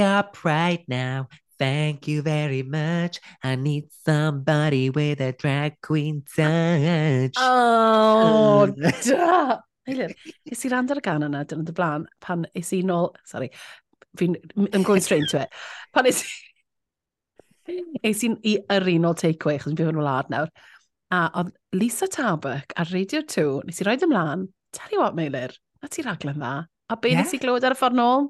Stop right now. Thank you very much. I need somebody with a drag queen touch. Oh, um, da! Eilir, is i rand ar y gan yna, dyn yn blaen, pan is i nôl... Sorry, fi'n... I'm going straight into it. Pan is i... Is i'n i yr un o'r takeaway, chos fi'n fawr wlad nawr. A oedd Lisa Tarbuck ar Radio 2, nes i roed ymlaen, tell you what, Meilir, na ti raglen dda. A be yeah. nes i glywed ar y ffordd nôl?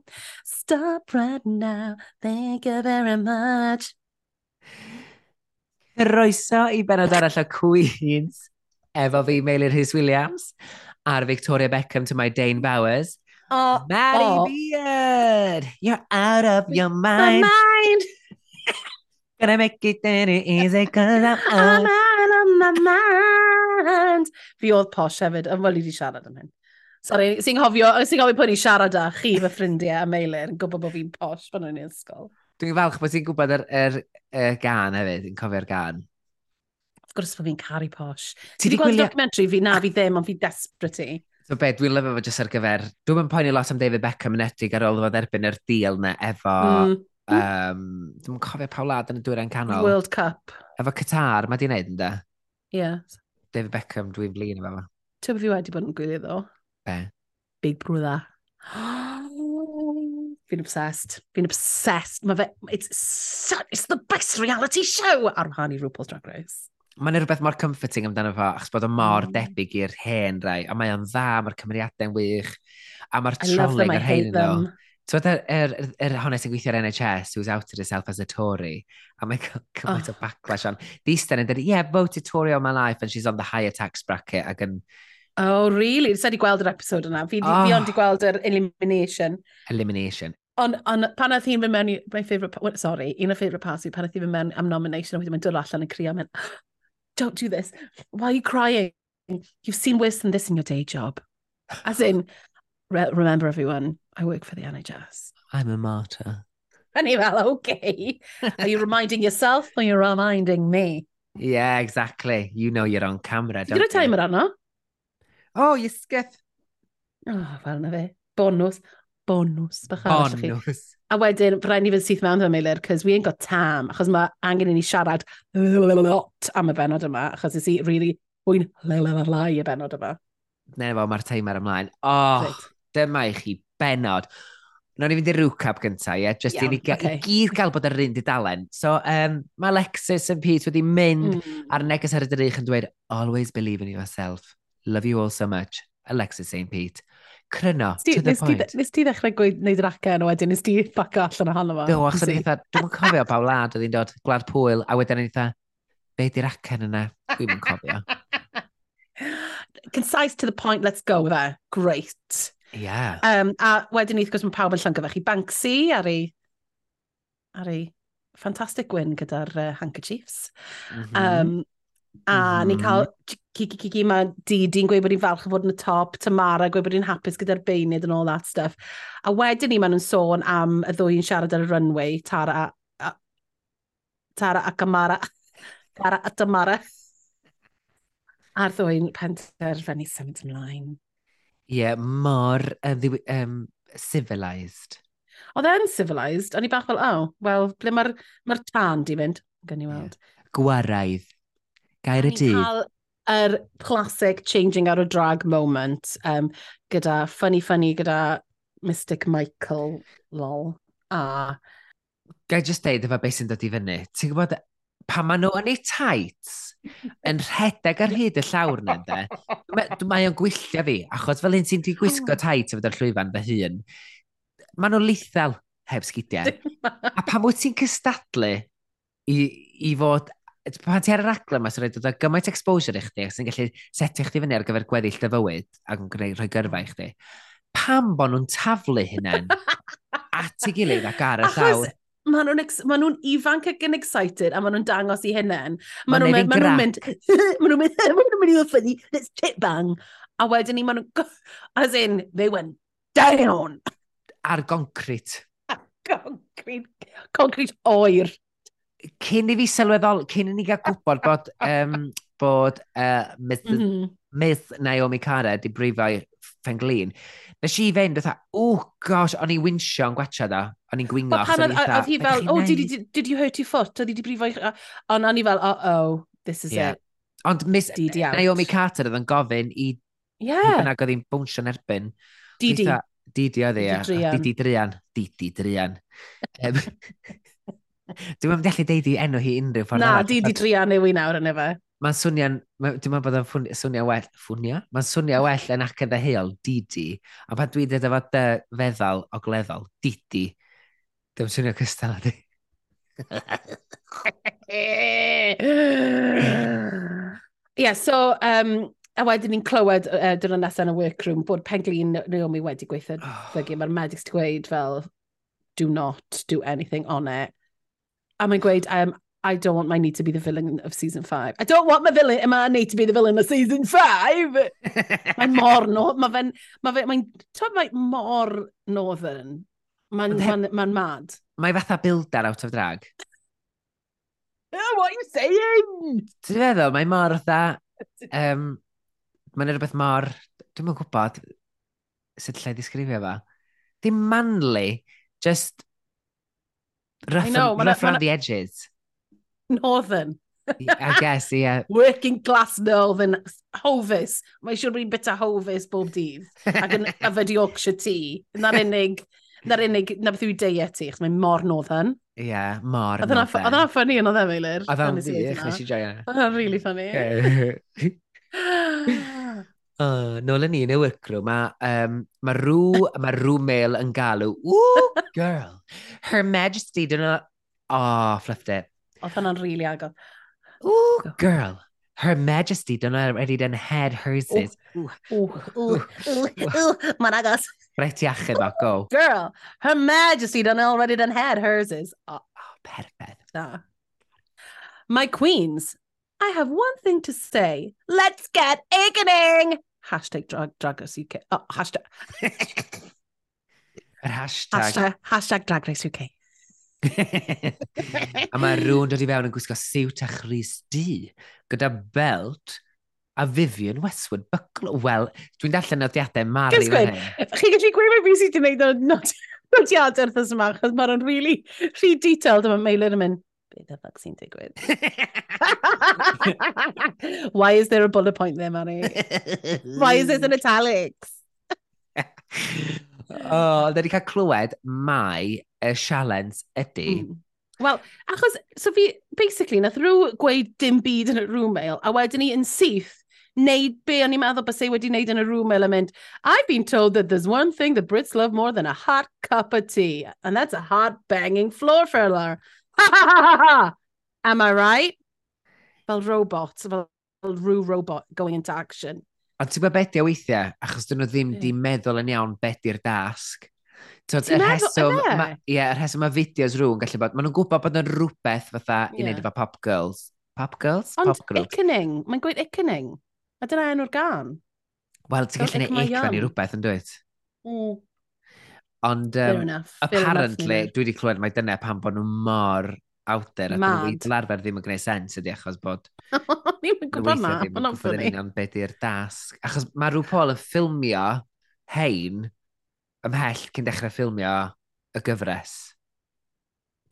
Stop right now, thank you very much. Roeso i benod arall o Queens, efo fi Meilir Rhys Williams, a'r Victoria Beckham to my Dane Bowers. Oh, Maddie oh. Beard, you're out of your mind. My mind. Gonna make it any easy, cause I'm out. Out of my mind. Fi oedd posh hefyd, yn fel i wedi siarad am hyn. Sorry, sy'n hofio, sy'n gofio pwy ni siarad â chi fy ffrindiau a meilir yn gwybod bod fi'n posh pan o'n i'n ysgol. Dwi'n falch bod ti'n gwybod yr, yr, yr, er gan hefyd, yn cofio'r gan. Of gwrs bod fi'n caru posh. Ti wedi gweld gwylio... documentary fi na fi ddim, ond fi desperate i. So be, dwi'n lyfo fo jyst ar gyfer... Dwi'n mynd poeni lot am David Beckham yn etig ar ôl fod erbyn yr deal na efo... Mm. Um, dwi'n cofio pa wlad yn y dwyrain canol. World Cup. Efo Qatar, mae di'n neud yn? Ie. Yeah. David Beckham, dwi'n flin efo fo. Ti'n fi wedi bod yn gwylio ddo? Be? Big Brother. Fi'n obsessed. Fi'n obsessed. Mae fe... It's, so, it's the best reality show ar wahan i RuPaul's Drag Race. Mae'n rhywbeth mor comforting amdano fo, achos bod o mor mm. debyg i'r hen rai, a mae o'n dda, mae'r cymeriadau'n wych, a mae'r trolling ar hyn nhw. So bod yr, yr, yr honno sy'n gweithio ar NHS, who's outed herself as a Tory, a mae cymaint oh. o backlash on. These dweud, yeah, voted Tory all my life, and she's on the higher tax bracket, ac yn... Can Oh, really? Sa'i di gweld yr episod yna. Fi, oh. fi ah. ond di gweld yr elimination. Elimination. Ond on, pan oedd hi'n mynd mewn i... My favourite... Well, sorry, un o favourite parts fi, pan oedd hi'n mynd mewn am nomination, a wedyn mae'n dod allan yn crio, mynd, don't do this. Why are you crying? You've seen worse than this in your day job. As in, re remember everyone, I work for the NHS. I'm a martyr. And you're fel, okay. Are you reminding yourself or you're reminding me? Yeah, exactly. You know you're on camera, don't you? Gyda timer arno? O, oh, iesgyth. O, oh, fel na fe. Bonws. Bonws. Bach arall chi. Bonws. A wedyn, rhaid ni fynd syth mewn am eilir, cos we ain't got tam, achos mae angen i ni siarad lot am y benod yma, achos ys i really mwyn lai y benod yma. Ne, fo, mae'r timer ymlaen. Oh, right. dyma i chi benod. Nawr ni fynd i'r rwcap gyntaf, ie? Yeah? Just yeah, i ni ga okay. i gyd gael bod ar yr un dudalen. So, um, mae Alexis yn Pete wedi mynd mm. ar neges ar y drych yn dweud, always believe in yourself love you all so much, Alexis St Pete. Cryno, Sti, to the nes point. Nes ti ddechrau gwneud yr acen a wedyn, nes ti backa allan o hano fo? Do, achos o'n eitha, dwi'n cofio pa wlad oedd hi'n dod gwlad pwyl, a wedyn o'n eitha, be di'r acen yna? Dwi'n yn cofio. Concise to the point, let's go there. Great. Yeah. Um, a wedyn ni, wrth gwrs, mae pawb yn llyngo fe chi Banksy ar ei... ar ei fantastic win gyda'r uh, handkerchiefs. Mm -hmm. um, A mm. Mm-hmm. ni cael Kiki Kiki mae Didi'n gweud bod hi'n falch o fod yn y top, Tamara gweud bod hi'n hapus gyda'r beinydd and all that stuff. A wedyn ni maen nhw'n sôn am y ddwy'n siarad ar y runway, Tara a, a Tara a Camara. Tara a Tamara. A'r ddwy'n penderfynu symud ymlaen. Ie, yeah, mor um, uh, um, civilised. Oedd e'n civilised, o'n i bach fel, oh, wel, ble mae'r ma tan di fynd? Gan i weld. Yeah. Gwaraidd Gair y ti. yr classic changing out of drag moment um, gyda funny funny gyda Mystic Michael lol a... Gai just deud efo beth sy'n dod i fyny. Ti'n gwybod, pan maen nhw yn ei tights yn rhedeg ar hyd y llawr na, de, mae o'n gwylltio fi, achos fel un sy'n di gwisgo tights efo dy'r llwyfan fy hun, maen nhw'n lethal heb sgidiau. a pan wyt ti'n cystadlu i, i fod pan ti ar y raglen yma, sy'n rhaid dod o gymaint exposure i chdi, sy'n gallu setio chdi fyny ar gyfer gweddill dy fywyd, ac yn gwneud rhoi gyrfa i chdi. Pam bod nhw'n taflu hynna'n at ei gilydd ac ar y llawr? Maen nhw'n ma nhw ifanc ac yn excited a maen nhw'n dangos i hynny'n. Maen nhw'n mynd, maen nhw'n mynd, maen nhw'n mynd, maen nhw'n mynd i fod ffynnu, let's chip bang. A wedyn ni maen nhw'n, as in, they went down. Ar goncrit. Ar goncrit, concrete oer cyn i fi sylweddol, cyn i ni gael gwybod bod, um, bod uh, myth, mm -hmm. myth Naomi Cara di brifau ffenglin, nes i fynd, dweud, oh gosh, o'n i winsio yn gwacha da, o'n i'n gwingo. Wel, pan oedd hi fel, oh, did, did, did you hurt your foot? Oedd hi di brifo, ond o'n i fel, oh, oh, this is yeah. it. Ond Miss Didi Naomi Carter oedd yn gofyn i Yeah. Bynnag oedd hi'n bwnsio'n erbyn. Didi. Didi oedd hi, Didi Drian. Didi Drian. Didi Drian. Dwi'n meddwl gallu deud i enw hi unrhyw ffordd. Na, di di dria neu wy nawr yn efe. Mae'n swnio'n, dwi'n meddwl bod o'n swnio well, ffwnio? Mae'n swnio well yn ac yn ddeheol, didi. A pa dwi'n dweud efo dy feddal o gleddol, didi. Dwi'n swnio cystal ydi. Ie, so, um, a wedyn ni'n clywed uh, dyna nesaf yn y workroom bod penglin Naomi wedi gweithio. Oh. Mae'r medics wedi gweud fel, do not do anything on it a mae'n gweud, um, I don't want my need to be the villain of season 5. I don't want my villain, my need to be the villain of season 5! mae'n mor no, mae fe'n, mae fe, mae'n, ti'n mae mor northern. Mae'n ma n, ma mad. Mae fatha builder out of drag. oh, what are you saying? Ti'n feddwl, mae mor fatha, um, mae'n rhywbeth mor, dwi'n mwyn gwybod sut lle disgrifio fa. Dim manly, just Rough, I know, rough around the edges. Northern. I guess, yeah. Working class northern hovis. Mae eisiau rhywun bit o hovis bob dydd. Ac yn yfed Yorkshire tea. Na'r unig, na'r unig, na beth yw diet i, chos mae mor northern. Ie, yeah, mor northern. Oedd yna ffynnu yn oedd e, Meilir. Oedd yna'n ddiach, nes i joio. Oedd yna'n really funny. Uh, nôl yn ni yn y workroom, mae um, ma rŵ, ma rŵ Mail yn galw, ooh, girl, her majesty, dyn nhw, oh, fluffed it. Oedd hwnna'n really agor. Ooh, girl, her majesty, dyn nhw already done head hers is. Ooh, Ooh, ooh, ooh, ooh, mae'n agos. Rhaid ti achub o, go. Girl, her majesty done already done had hers is. Oh, Oh, perfect. nah. My queens, I have one thing to say. Let's get awakening! hashtag drag, drag race UK. Oh, hashtag. Yr hashtag. hashtag. Hashtag drag race UK. a mae rhywun dod i fewn yn gwisgo siwt a chris di gyda belt a Vivian Westwood Buckle. Wel, dwi'n darllen nodiadau Mari. Gys gweud, chi gallu gweud mae fi sydd wedi gwneud nodiadau wrth yma, achos mae'n really rhy detailed yma Meilir yn mynd the fuck sy'n digwydd? Why is there a bullet point there, Mari? Why is it in italics? oh, da ni cael clywed mai y sialens ydy. Mm. Wel, achos, so fi, basically, nath rhyw gweud dim byd yn y mail. a wedyn ni yn syth, neud be o'n i'n meddwl bod ei wedi wneud yn y rwmail yn mynd, I've been told that there's one thing the Brits love more than a hot cup of tea, and that's a hot banging floor filler. Am I right? Fel robot, fel, fel rhyw robot going into action. Ond ti'n gwybod beth o weithiau? Achos dyn nhw ddim yeah. di meddwl yn iawn beth i'r dasg. Ti'n meddwl rheswm, Ie, yeah, rheswm mae fideos rhywun gallu bod, maen nhw'n gwybod bod yn rhywbeth fatha yeah. i wneud efo pop girls. Pop girls? Ond pop girls. ickening, mae'n gweud ickening. A dyna enw'r gan. Wel, ti'n gallu gwneud ic fan i rhywbeth yn dweud? Mm. Ond um, enough, apparently, dwi wedi clywed mai dyna pan bod nhw mor out there. Mad. Fel arfer ddim yn gwneud sens ydi achos bod... Ni'n yn gwybod na, ond o'n ffynnu. Ni'n beth i'r dasg. Achos mae rhyw Paul yn ffilmio hein ymhell cyn dechrau ffilmio y gyfres.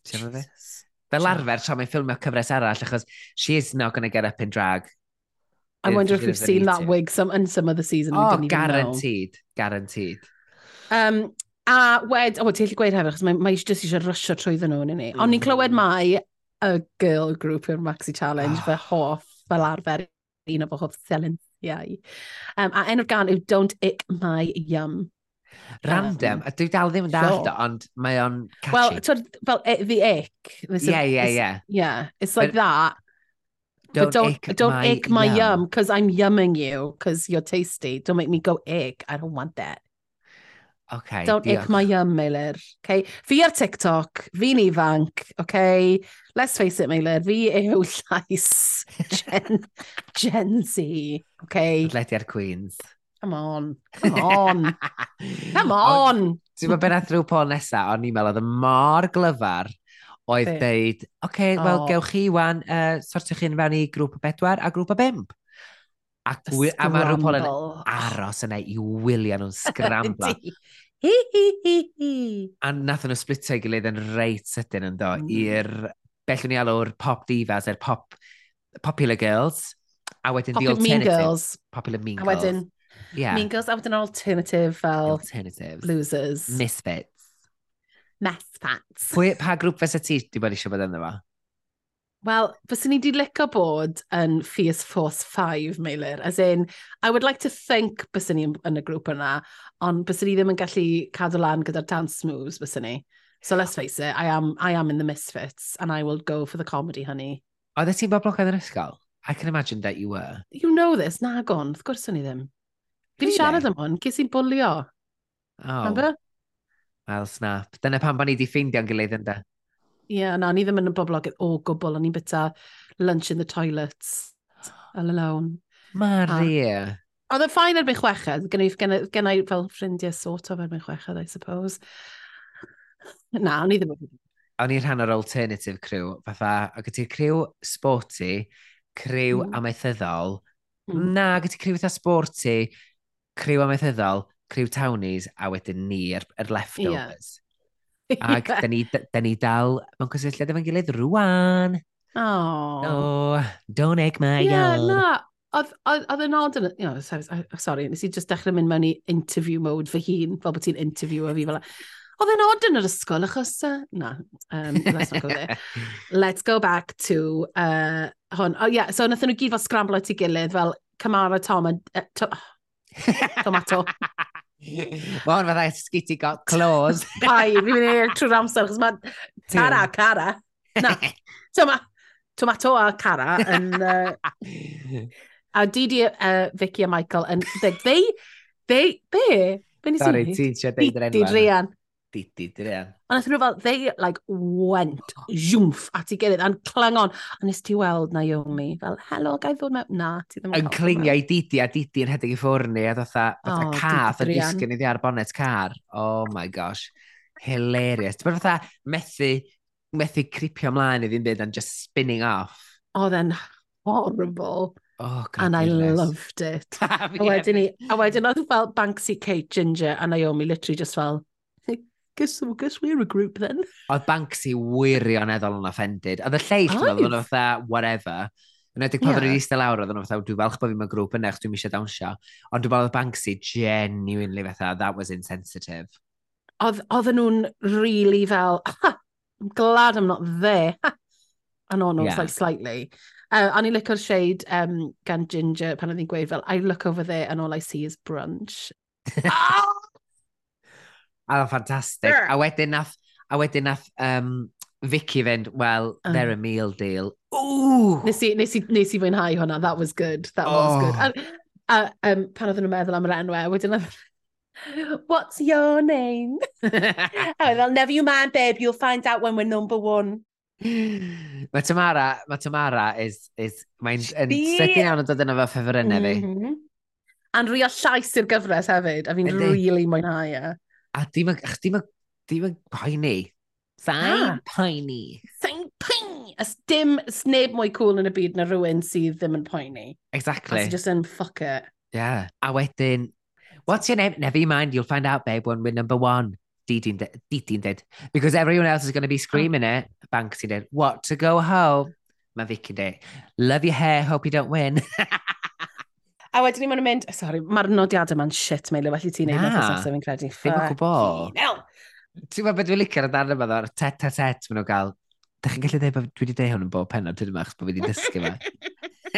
Ti'n fe? Fel arfer, tra mae'n ffilmio cyfres arall, achos she is not going to get up in drag. I wonder if we've seen that wig some, in some other season. Oh, we didn't even guaranteed. Guaranteed. Um, A wed, o, oh, ti'n gallu gweud hefyd, achos mae, mae jyst eisiau rysio trwyddo nhw, ni. Ond ni'n clywed mm. mai y girl group yw'r Maxi Challenge, oh. Ah. fy hoff fel arfer un o fy hoff selensiau. Um, a enw'r gan yw Don't Ick My Yum. Random, um, a dwi dal ddim yn dall sure. ond mae o'n catchy. Wel, fel e, the ick. Yeah, yeah, yeah. Yeah, it's like but, that. Don't, but don't ick don't my, ick my yum because I'm yumming you because you're tasty. Don't make me go ick. I don't want that. Okay, Don't diolch. ick my yum, Meilir. Okay? Fi ar TikTok, fi'n ifanc, okay? let's face it, Meilir, fi yw llais Gen, Gen Z. Okay? Adletiad Queens. Come on, come on, come on. Ti'n meddwl beth rhyw pol nesaf, o'n i'n meddwl oedd y mor glyfar oedd dweud, oce, okay, oh. wel, gewch chi wan, uh, sortio'ch chi'n fewn i grŵp o bedwar a grŵp o bimp. Ac a mae rhyw yn aros yna i wylio nhw'n sgrambla. hi, hi, hi, hi. A nath nhw splitio i gilydd yn reit sydyn yn do, mm. i'r, Bell ni alw'r pop divas, yr er pop, popular girls, a wedyn popular the alternative. Mean girls. Popular mean girls. A wedyn, yeah. mean girls, a wedyn alternative fel... Alternative. Losers. Misfits. Mess pats. Pwy, pa grŵp fysa ti di bod eisiau bod ynddo fo? Wel, fyswn i wedi licio bod yn Fierce Force 5, Meilir. As in, I would like to think byswn i yn y grŵp yna, ond byswn i ddim yn gallu cadw lan gyda'r dance moves, byswn i. So let's face it, I am, I am in the misfits, and I will go for the comedy, honey. Oeddet ti'n boblogaidd yn ysgol? I can imagine that you were. You know this, nag on, wrth gwrs o'n i ddim. Fi wedi siarad am hwn, ges i'n bwlio. Oh. Remember? Well, snap. Dyna pan bod ni wedi ffeindio'n gilydd yn. Ie, yeah, na, ni ddim yn y boblog o gwbl, o'n i'n bita lunch in the toilets, all alone. Mari. E. Oedd yn ffain erbyn chweched, gen i, gen, gen i fel ffrindiau sort of erbyn chweched, I suppose. Na, o'n i ddim yn... O'n i'n rhan o'r alternative crew, fatha, o gyda'r crew sporty, crew mm. amaethyddol, mm. na, gyda'r crew fatha sporty, crew amaethyddol, crew townies, a wedyn ni, yr, er, er leftovers. Yeah. Ac da ni, da ni dal mewn cysylltiad efo'n gilydd rwan. Oh. No, don't egg my yeah, yard. na. Oedd yn odd yn... You know, sorry, oh, nes i just dechrau mynd mewn i interview mode fy hun, fel bod ti'n interview o fi fel Oedd yn odd yn yr ysgol, achos... Uh, na, um, let's not go there. let's go back to uh, hwn. Oh, yeah, so nath nhw gyd fel scramblo at ei gilydd, fel Camara Tom a... Uh, to tomato. Mae hwn fatha sgiti got claws. Pai, fi'n mynd i'r trwy'r amser, chos mae cara, cara. Na, toma, tomato a cara yn... Uh, a Didi, uh, Vicky a Michael yn... They, they, they be? Be nes i? Sorry, ti'n siarad deud yr enw. Didi Rhian didi, dwi e'n. A nath nhw fel, they like went zoomf at ei gilydd, a'n clangon. A nes ti weld Naomi, fel, helo, gai ddod mewn? Na, ti ddim yn cael. Yn clingio i didi, a didi yn hedeg i ffwrni, a dotha, dotha oh, cath, a disgyn iddi ar bonnet car. Oh my gosh, hilarious. Ti'n fatha methu, methu cripio ymlaen iddi'n byd, and just spinning off. Oedd oh, e'n horrible. Oh, God and I goodness. loved it. a wedyn ni, a wedyn oedd fel Banksy, Kate, Ginger a Naomi literally just fel, guess, guess we're a group then. Oedd Banksy wirioneddol yn offended. Oedd y lleill oedd yn e fatha, whatever. Yn edrych pan yeah. rydyn eistedd lawr, oedd yn fatha, dwi'n falch bod fi'n mewn grŵp yna, dwi'n eisiau dawnsio. Ond dwi'n meddwl Banksy genuinely fatha, that was insensitive. Oedd, Oedden nhw'n really fel, ha, I'm glad I'm not there. Ha, and on yeah. like slightly. Uh, a ni'n licio'r shade um, gan Ginger pan oedd hi'n gweud fel, I look over there and all I see is brunch. oh! A oedd ffantastig. Sure. A wedyn nath, a wedyn nath um, Vicky fynd, well, um. Oh. they're a meal deal. Ooh! Nes i, nes, i, nes i fwynhau hwnna, that was good, that oh. was good. A, a um, pan oedden nhw'n meddwl am yr enwau, wedyn oedd, what's your name? oh, well, never you mind, babe, you'll find out when we're number one. Mae Tamara, mae Tamara is, is mae'n sydyn iawn yn dod yna fo ffefrynnau fi. Mm -hmm. And rhywio llais i'r gyfres hefyd, a fi'n really mwynhau e. A dim yn... Dim yn... Dim yn poeni. Sain ah. poeni. Sain poeni. Ys dim... Ys neb mwy cool yn y byd na rhywun sydd ddim yn poeni. Exactly. As just yn fuck it. Yeah. A wedyn... What's your name? Never mind, you'll find out, babe, when we're number one. Didi'n dweud. Because everyone else is going to be oh. screaming it. Banks did. dweud, what to go home? Mae Vicky dweud, love your hair, hope you don't win. A wedyn ni maen mynd, sori, mae'r nodiadau ma'n shit, Meilo, felly ti'n neud nhw'n sasau fi'n credu. Fi'n ma'n gwybod. Ti'n gwybod beth dwi'n licio'r darn yma ddo'r tet a tet maen nhw'n gael. Da chi'n gallu dweud bod dwi wedi dweud hwn yn bob penod dyn yma, achos bod fi wedi dysgu fe.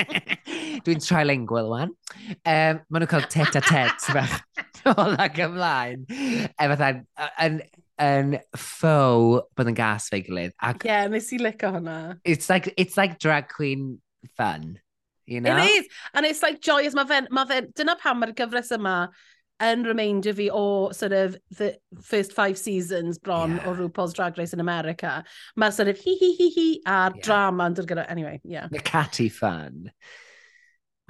Dwi'n trilingual wan. Um, maen nhw'n cael tet a tet fach. Oedd ag ymlaen. E fatha, yn, yn ffo bod yn gas fe gilydd. Ac... Yeah, nes i licio hwnna. It's like, it's like drag queen fun. You know? It is. And it's like joyous. Mae fe'n... Ma fe, dyna pam mae'r gyfres yma yn remainder fi o sort of the first five seasons bron yeah. o RuPaul's Drag Race in America. Mae'r sort of hi hi hi hi a'r yeah. drama yn dod gyda... Anyway, yeah. The catty fan.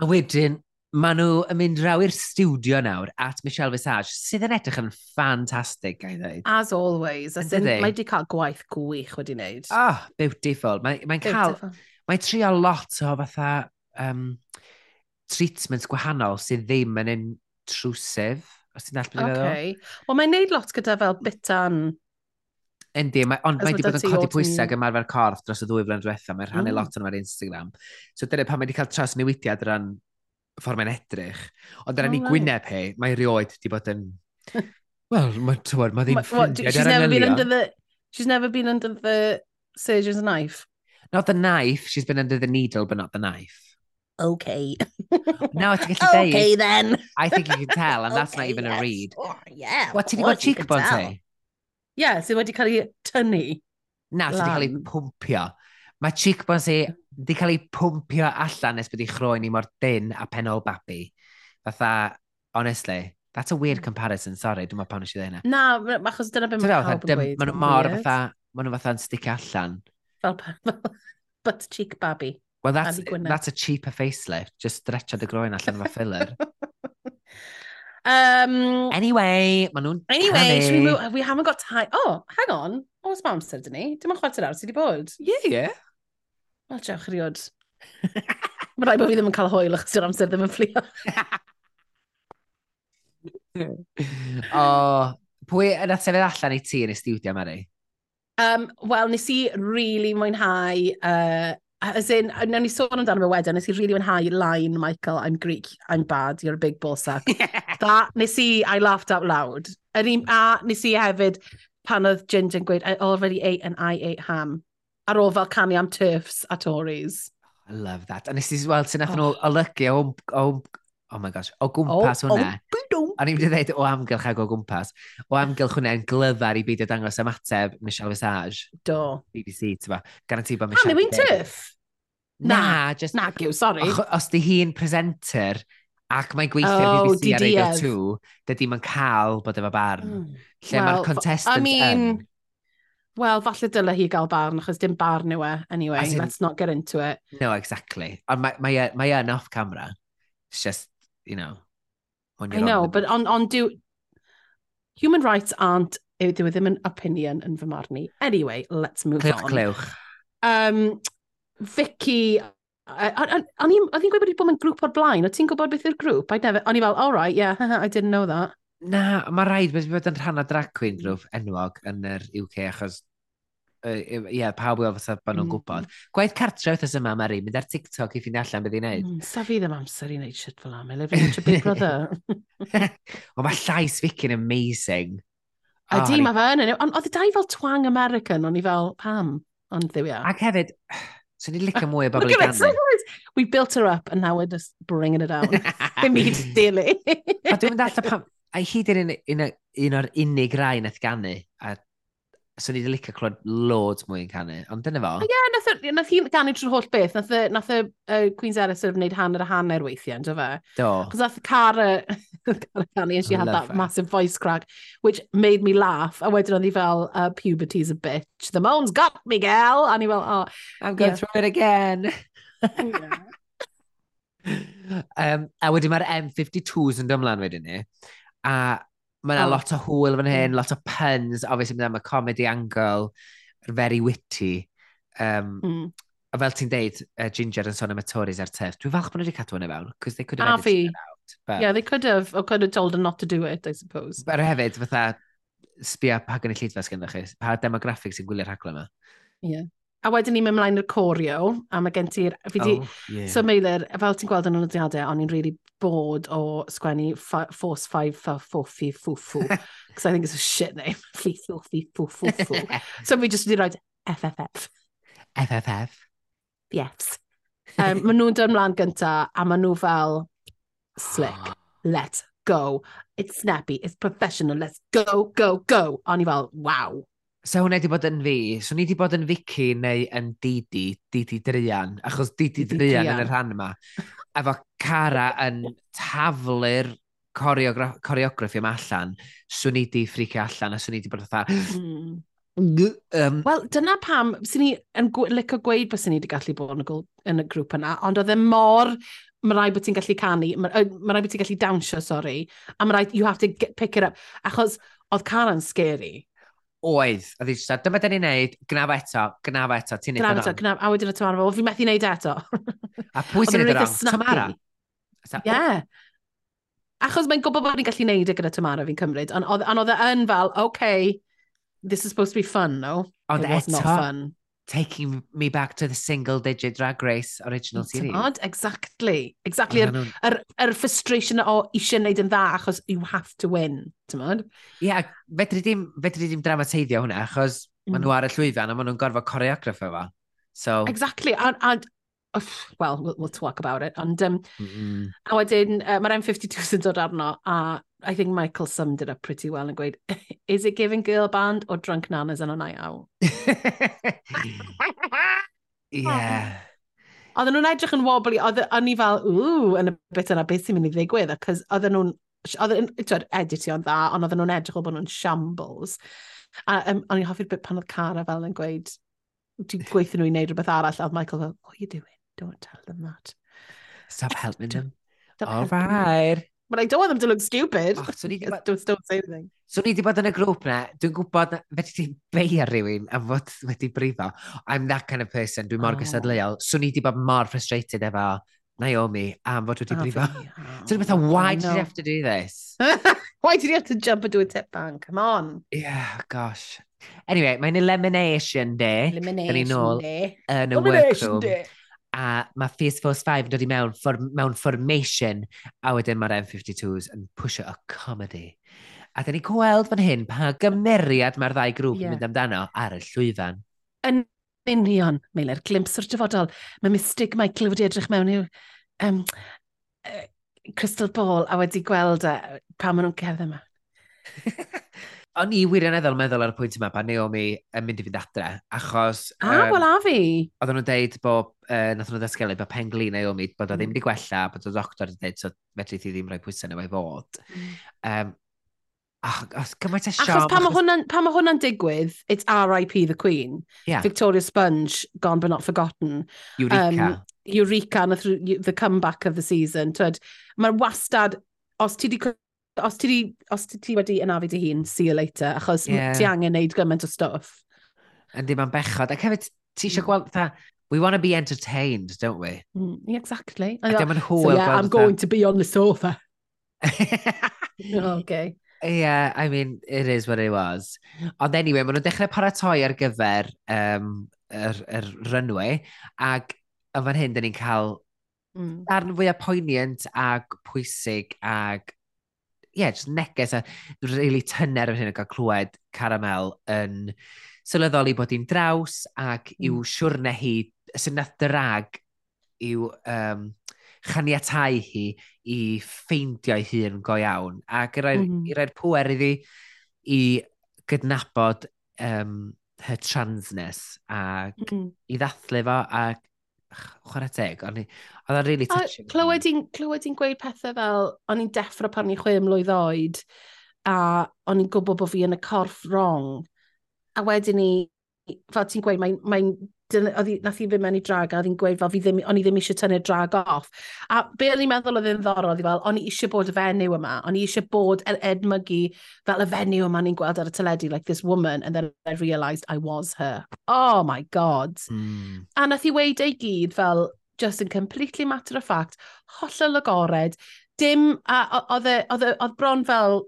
A wedyn, maen nhw yn mynd draw i'r studio nawr at Michelle Visage, sydd yn edrych yn ffantastig, gai ddweud. As always. As in, mae wedi cael gwaith gwych wedi wneud. Oh, beautiful. Mae'n mae cael... Mae'n trio lot o fatha um, treatments gwahanol sydd ddim yn intrusive, os ti'n dallt beth okay. feddwl. Wel, mae'n neud lot gyda fel bitan... Yndi, ma, ond mae wedi bod yn codi pwysau yn marfer corff dros y ddwy flynedd diwethaf. Mae'n rhannu mm. lot yn ar Instagram. So dyna pan mae wedi cael tras newidiad ran ffordd mae'n edrych. Ond dyna oh, ni right. Gwyneb he, mae rioed wedi bod yn... Wel, mae'n tywod, mae ddim ffrindiau ar anelion. She's never been under the surgeon's knife. Not the knife, she's been under the needle, but not the knife okay. now I think it's Okay then. I think you can tell, and that's okay, not even yes. a read. Oh, yeah. What, ti di bod cheekbone ti? Yeah, sydd wedi cael ei tynnu. Na, sydd wedi cael ei pwmpio. Mae cheekbones i wedi cael ei pwmpio allan nes bod i chroen i mor dyn a penol babi. Fatha, honestly, that's a weird hmm. comparison, sorry, dwi'n meddwl pan eisiau dweud hynna. Na, achos dyna beth mae pawb yn gweud. Mae nhw mor fatha, mae nhw fatha'n sticio allan. Fel, fel butt cheek babi. Well, that's, that's a cheaper facelift. Just stretcha dy groen allan efo filler. um, anyway, maen nhw'n Anyway, should we, move, we haven't got time. Oh, hang on. Oh, o, oes mam amser dyn ni? Dim ond chwarter awr sydd wedi bod. Yeah, yeah. Wel, diolch riod. Mae rai bod fi ddim yn cael hwyl achos yw'r amser ddim yn fflio. o, pwy yn atefydd allan i ti yn y studio, Mary? Um, Wel, nes i really mwynhau uh, As in, nawn ni sôn amdano fe wedyn, nes i really wynhau line, Michael, I'm Greek, I'm bad, you're a big ball sack. That, nes i, I laughed out loud. A, a nes i hefyd, pan oedd Ginger yn gweud, I already ate and I ate ham. Ar ôl fel canu am turfs a Tories. Oh, I love that. A nes i weld sy'n eithaf oh. nhw olygu o, o, oh my gosh, o gwmpas oh, hwnna. Oh, a ni'n mynd i ddweud o amgylch ag o gwmpas. O amgylch hwnna yn glyfar i beidio dangos ymateb Michelle Visage. Do. BBC, ti'n ba. Garanti bod Michelle... Am yw'n tyff? Na, na, just... Na, gyw, sorry. Och, os di hi'n presenter ac mae'n gweithio oh, BBC ar Radio 2, dydy ma'n cael bod efo barn. Mm. Lle well, mae'r contestant I mean, yn. Wel, falle dyle hi gael barn, achos dim barn yw e, anyway, As in, let's not get into it. No, exactly. Ond mae, mae, e, mae, mae off camera. It's just, you know, when you're I know, but on, on do... Human rights aren't, yw were ddim yn opinion yn fy marn i. Anyway, let's move clywch, on. Clywch. Um, Vicky, o'n i'n gweud bod mae'n grŵp o'r blaen, o ti'n gwybod beth yw'r grŵp? I'd never, o'n i fel, all right, yeah, I didn't know that. Na, mae rhaid bod yn rhan o drag queen grŵp enwog yn yr UK achos ie, yeah, pawb i fatha bod nhw'n mm. Mm-hmm. gwybod. Gwaith cartre wrth yma, Mari, mynd ar TikTok i ffindi allan beth i'n neud. Mm, sa fi ddim amser i wneud shit fel am, elef i'n Big Brother. o, mae llais Vicky'n amazing. A oh, di, mae fe yn, ond oedd y dau fel twang American, o'n i fel, pam, ond ddiw ia. Ac hefyd, So ni'n licio mwy o bobl i ganu. We built her up and now we're just bringing it down. Dim byd dili. A dwi'n mynd allan pam... A hi dyn un, un, un o'r unig rai nath ganu. A so ni wedi licio clywed loads mwy yn canu, ond dyna fo. Ie, yeah, nath, nath hi ganu trwy'r holl beth, nath, nath y uh, Queen's Ellis sort of wneud hanner a hanner weithiau, ynddo fe? Do. Cos nath Cara, Cara canu, and she had that it. massive voice crack, which made me laugh, a wedyn oedd hi fel, uh, puberty's a bitch, the moan's got me, gal! a ni fel, oh. I'm going yeah. through it again. yeah. um, a wedyn mae'r M52s yn dymlaen wedyn ni, a Mae yna oh. lot o hwyl fan hyn, mm. lot o puns, obviously mae yna comedy angle, very witty. Um, mm. A fel ti'n deud, uh, Ginger yn sôn am y Tories ar turf, dwi'n falch bod nhw wedi cadw hwnna fewn, because they could have edited fi. it out. But... Yeah, they could have, or could have told them not to do it, I suppose. But hefyd, fatha, sbio pa gynulleidfa sgynnwch chi, pa demographic sy'n gwylio'r rhaglen yma. Yeah. A wedyn ni'n mynd mlaen i'r corio, a mae gen ti'r... Oh, yeah. So Meilir, fel ti'n gweld yn y nodiadau, o'n i'n really bored o sgwennu Force 5 for Fofi Fufu, because I think it's a shit name. Fee Fofi Fufu so fi just wedi rhoi FFF. FFF. Yes. Um, maen nhw'n dod ymlaen gynta, a maen nhw fel slick, let's go. It's snappy, it's professional, let's go, go, go. O'n i fel, wow. So hwnna wedi bod yn fi, so ni wedi bod yn Vicky neu yn Didi, Didi Drian, achos Didi, Didi Drian, Drian yn y rhan yma, efo Cara yn taflu'r coreograffi yma allan, swn i di ffricio allan a swn i di bod fatha... Mm. Um, Wel, dyna pam, sy'n ni yn licio gweud bod sy'n ni wedi gallu bod yn y, yn y grŵp yna, ond oedd e mor mae rai bod ti'n gallu canu, mae ma rai bod ti'n gallu dawnsio, sori, a mae rai, you have to get, pick it up. Achos oedd Cara'n scary oedd, a ddi just, dyma dyn ni'n neud, gnaf eto, gnaf eto, ti'n neud gnaf eto, gnaf, a wedyn y Tamara, fel fi methu neud eto. a pwy sy'n neud y rong? Tamara? Oh. Ie. Achos mae'n gwybod bod ni'n gallu neud e gyda Tamara fi'n cymryd, ond oedd e yn fel, okay, this is supposed to be fun, no? Ond eto, fun taking me back to the single digit drag race original series. Odd, exactly. Exactly. Yr yeah, er, er, er frustration o eisiau wneud yn dda achos you have to win. Ie, yeah, fedri dim, fedri dim dramateiddio hwnna achos mm. maen nhw ar y llwyfan a maen nhw'n gorfod coreograff efo. So... Exactly. And, a, well, we'll, we'll talk about it, And, Um, mm -hmm. A wedyn, uh, mae'r M52 sy'n dod arno, a I think Michael summed it up pretty well yn gweud, is it giving girl band or drunk nanas on a night out? yeah. Oedden nhw'n edrych yn wobbly, o'n i fel, ww, yn y bit yna, beth sy'n mynd i ddigwydd, acos oedden nhw'n, oedden nhw'n editio'n dda, ond oedden nhw'n edrych o bod nhw'n shambles. A um, o'n i'n hoffi'r bit pan oedd Cara fel yn gweud, dwi'n gweithio nhw i wneud rhywbeth arall, a Michael fel, what are you doing? Don't tell them that. Stop helping them. Stop All right. Them. But I don't want them to look stupid. Oh, so ni bod... don't, don't say anything. So ni wedi bod yn y grŵp na, dwi'n gwybod fedri ti'n beio rhywun am fod wedi brifo. I'm that kind of person, dwi'n mor oh. gysadleol. So ni wedi bod mor frustrated efo Naomi am fod wedi brifo. Oh, so ni meddwl, why did you have to do this? why did you have to jump into a tip bank? Come on. Yeah, gosh. Anyway, mae'n elimination day. Elimination day. Yn y workroom. Day a mae Fierce Force 5 yn dod i mewn, for, mewn formation, a wedyn mae'r M52s yn pwysio a comedy. A da ni gweld fan hyn pa gymeriad mae'r ddau grŵp yeah. yn mynd amdano ar y llwyfan. Yn union, Meiler, glimps o'r dyfodol. Mae Mystic Michael wedi edrych mewn i'w um, uh, crystal ball a wedi gweld e, uh, pa maen nhw'n cerdd yma. o'n i wirioneddol meddwl ar y pwynt yma pa Naomi yn mynd i fynd adre, achos... Ah, a, um, wel a fi! Oedden nhw'n deud bod, uh, nath nhw'n ddatgelu bod penglu Naomi, bod o ddim mm. wedi gwella, bod o doctor wedi deud, so fedri ti ddim rhoi pwysau nhw neu fod. Um, Ach, os gymaint a siom... Achos pan mae hwnna'n hwnna digwydd, it's R.I.P. the Queen. Yeah. Victoria Sponge, gone but not forgotten. Eureka. Um, Eureka, the, the comeback of the season. Mae'r wastad, os ti wedi os ti, di, os ti ti wedi anafu dy hun, see you later, achos yeah. ti angen neud gymaint o stuff. Yndi, mae'n bechod. Ac hefyd, ti eisiau mm. gweld, tha, we want to be entertained, don't we? Mm, yeah, exactly. A dim yn hwyl. So yeah, I'm going that. to be on the sofa. Oh, okay. Yeah, I mean, it is what it was. Ond anyway, maen nhw'n dechrau paratoi ar gyfer um, yr, yr er runway, ac yn fan hyn, dyn ni'n cael mm. darn fwyaf poignant ac pwysig ac yeah, just neges a really tynner yn hyn o gael clywed Caramel yn sylweddoli bod hi'n draws ac mm. i'w siwrne hi sy'n nath drag i'w um, chaniatau hi i ffeindio ffeindio'i hun go iawn. Ac i roi'r mm. -hmm. pwer iddi i gydnabod um, her transness ac mm. -hmm. i ddathlu fo ac chwarae teg, ond oedd o'n really touching. Clywed i'n gweud pethau fel, o'n i'n deffro pan i'n chwe mlwydd oed, a o'n i'n gwybod bod fi yn y corff wrong. A wedyn ni, fel ti'n gweud, mae'n mae oedd hi, nath hi fynd mewn i drag a oedd hi'n gweud fel fi ddim, o'n i ddim eisiau tynnu'r drag off. A be o'n i'n meddwl oedd yn ddorol, oedd fel, o'n i eisiau bod y fenyw yma, o'n i eisiau bod yr edmygu fel y fenyw yma ni'n gweld ar y teledu, like this woman, and then I realised I was her. Oh my god. Mm. A nath i weid ei gyd fel, just yn completely matter of fact, hollol agored, dim, a e, e, oedd bron fel,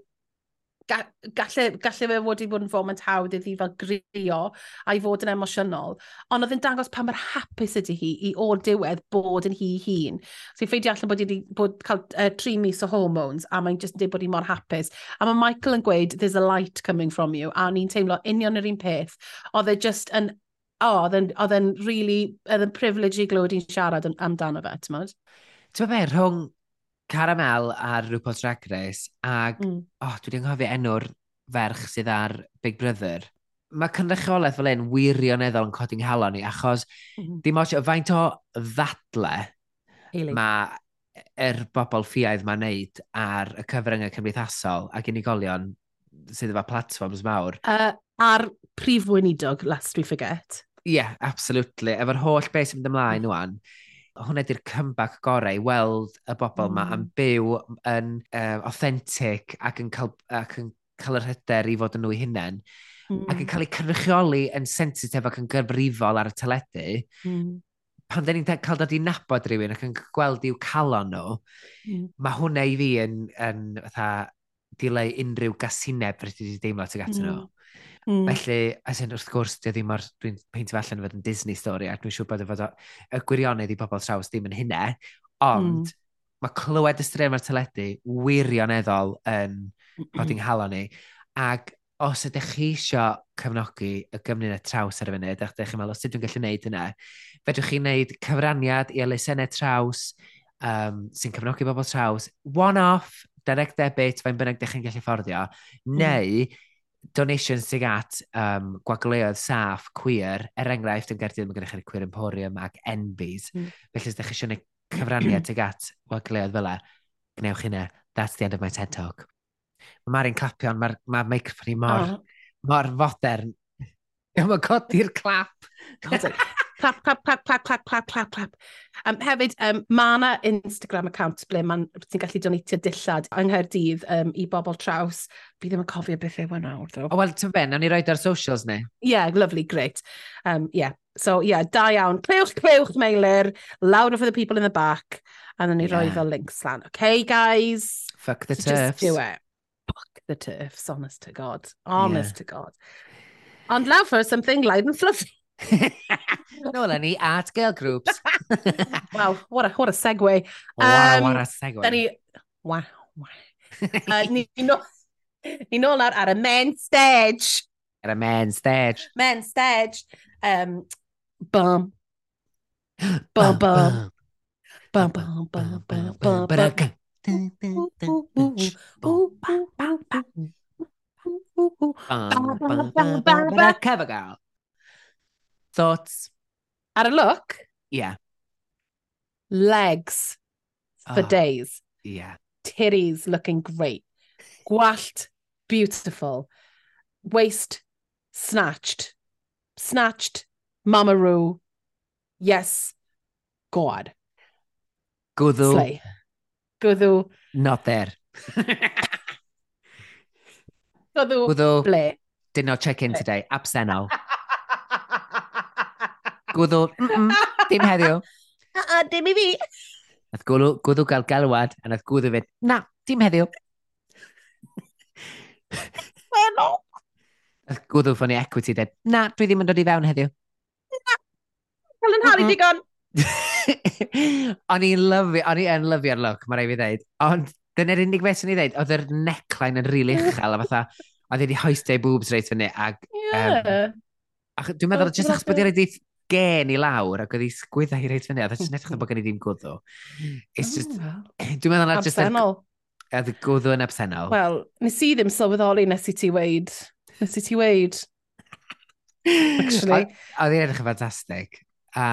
ga, galle, galle fe wedi bod yn foment hawdd iddi fel grio a i fod yn emosiynol, ond oedd yn dangos pa mor hapus ydy hi i o'r diwedd bod yn hi hun. So i ffeidio allan bod wedi bod cael uh, tri mis o hormones a mae'n just yn dweud bod hi mor hapus. A mae Michael yn gweud, there's a light coming from you, a ni'n teimlo union yr un peth. Oedd e just yn oh, oedd e'n really, oedd e'n privilege i glywed i'n siarad amdano fe, ti'n modd? Ti'n be, rhwng Caramel ar RuPaul's Drag Race, ac mm. oh, dwi wedi anghofio enw'r ferch sydd ar Big Brother. Mae cynrychiolaeth fel un wirioneddol yn codi'n halon ni, achos mm. dim oes faint o ddadle Eilig. mae yr bobl ffiaidd mae'n neud ar y cyfryngau cymdeithasol ac unigolion sydd efo platforms mawr. Uh, ar prif weinidog, last we forget. Ie, yeah, absolutely. Efo'r holl beth sy'n mynd ymlaen mm. wan, hwnna di'r comeback gorau i weld y bobl yma mm. yn byw yn uh, authentic ac yn cael, ac yn cael yr hyder i fod yn nhw hunain mm. ac yn hmm. cael eu cynrychioli yn sensitif ac yn gyfrifol ar y teledu mm. pan da ni'n cael dod i nabod rhywun ac yn gweld i'w calon nhw mm. mae hwnna i fi yn, yn fatha dileu unrhyw gasineb rydw i wedi deimlo tuag atyn nhw mm. Mm. Felly, as in, wrth gwrs, dwi ddim ar, dwi'n peintio allan fod yn Disney stori, ac dwi'n siŵr bod y, fod y gwirionedd i bobl traws ddim yn hynna, hmm. ond mm. mae clywed y strem ar teledu wirioneddol yn bod i'n hala ni. Ac os ydych chi eisiau cefnogi y gymuned traws ar y funud, ac ydych chi'n meddwl, os ydych chi'n gallu gwneud yna, fedrwch chi wneud cyfraniad i elusennau traws um, sy'n cefnogi bobl traws, one-off, direct debit, fe'n bynnag ydych chi'n gallu fforddio, hmm. neu donations sy'n at um, gwagleoedd saff, queer, er enghraifft yn gerdydd mae gennych chi'r Queer Emporium ac enbys. Mm. Felly, os ydych chi eisiau gwneud cyfraniad sy'n at gwagleoedd fel e, gwnewch chi That's the end of my TED Talk. Mae Mari'n clapio, ond mae'r ma microphone i mor, oh. mor fodern. Mae'n codi'r clap. God, clap, clap, clap, clap, clap, clap, clap, clap. Um, hefyd, um, mae yna Instagram account ble mae'n ti'n gallu donatio dillad yng Nghaerdydd um, i bobl traws. Fi ddim yn cofio beth yw e nawr, ddo. O, wel, ti'n ben, nawn ni roed ar socials ni. Ie, yeah, lovely, great. Um, yeah. So, yeah, da iawn. Clywch, clywch, mailer. Louder for the people in the back. And then ni yeah. roi fel links lan. Okay, guys? Fuck the so turfs. Just do it. Fuck the turfs, honest to God. Honest yeah. to God. Ond lawr for something light and fluffy. no, any art girl groups. wow, what a what a segue! What, um, what a segue. Then wow, wow. you know, you know, that at a men's stage. At a men's stage. Men's stage. Um, bum, bum, bum, bum, bum, bum, bum, bum, bum, bum. Cover girl. Thoughts? Ar a look, Yeah, legs for Oh. days. yeah. Titties looking great. Gwallt, beautiful. Waist, snatched. Snatched, mamaroo. Yes, God. Gudu. Slay. Gwddw, not there. Gwddw, ble. did not check in today. gwddw, mm -mm, dim heddiw. A uh-uh, dim i fi. Nath gwddw, gwddw gael galwad, a nath gwddw fynd, na, dim heddiw. Helo. Nath gwddw ffynnu equity, dweud, na, dwi ddim yn dod i fewn heddiw. Na, gael yn haru digon. o'n i'n lyfio, o'n i'n yn lyfio'r look, mae rai fi ddeud. Ond dyna'r unig beth sy'n ei ddeud, oedd yr neckline yn rili uchel, a fatha, oedd wedi hoistau boobs reit fyny, ac... Yeah. Um, ach, dwi'n meddwl, jyst achos bod i'n rhaid gen i lawr ac oedd ei sgwydda hi reit fyny, a dda jyst edrych bod gen i ddim gwddw. It's mm-hmm. just, dwi'n meddwl na just... Absennol. A ddi gwddw yn absennol. Wel, nes i ddim sylweddoli nes i ti weid. Nes i ti weid. Actually. Oedd hi'n edrych yn ffantastig. A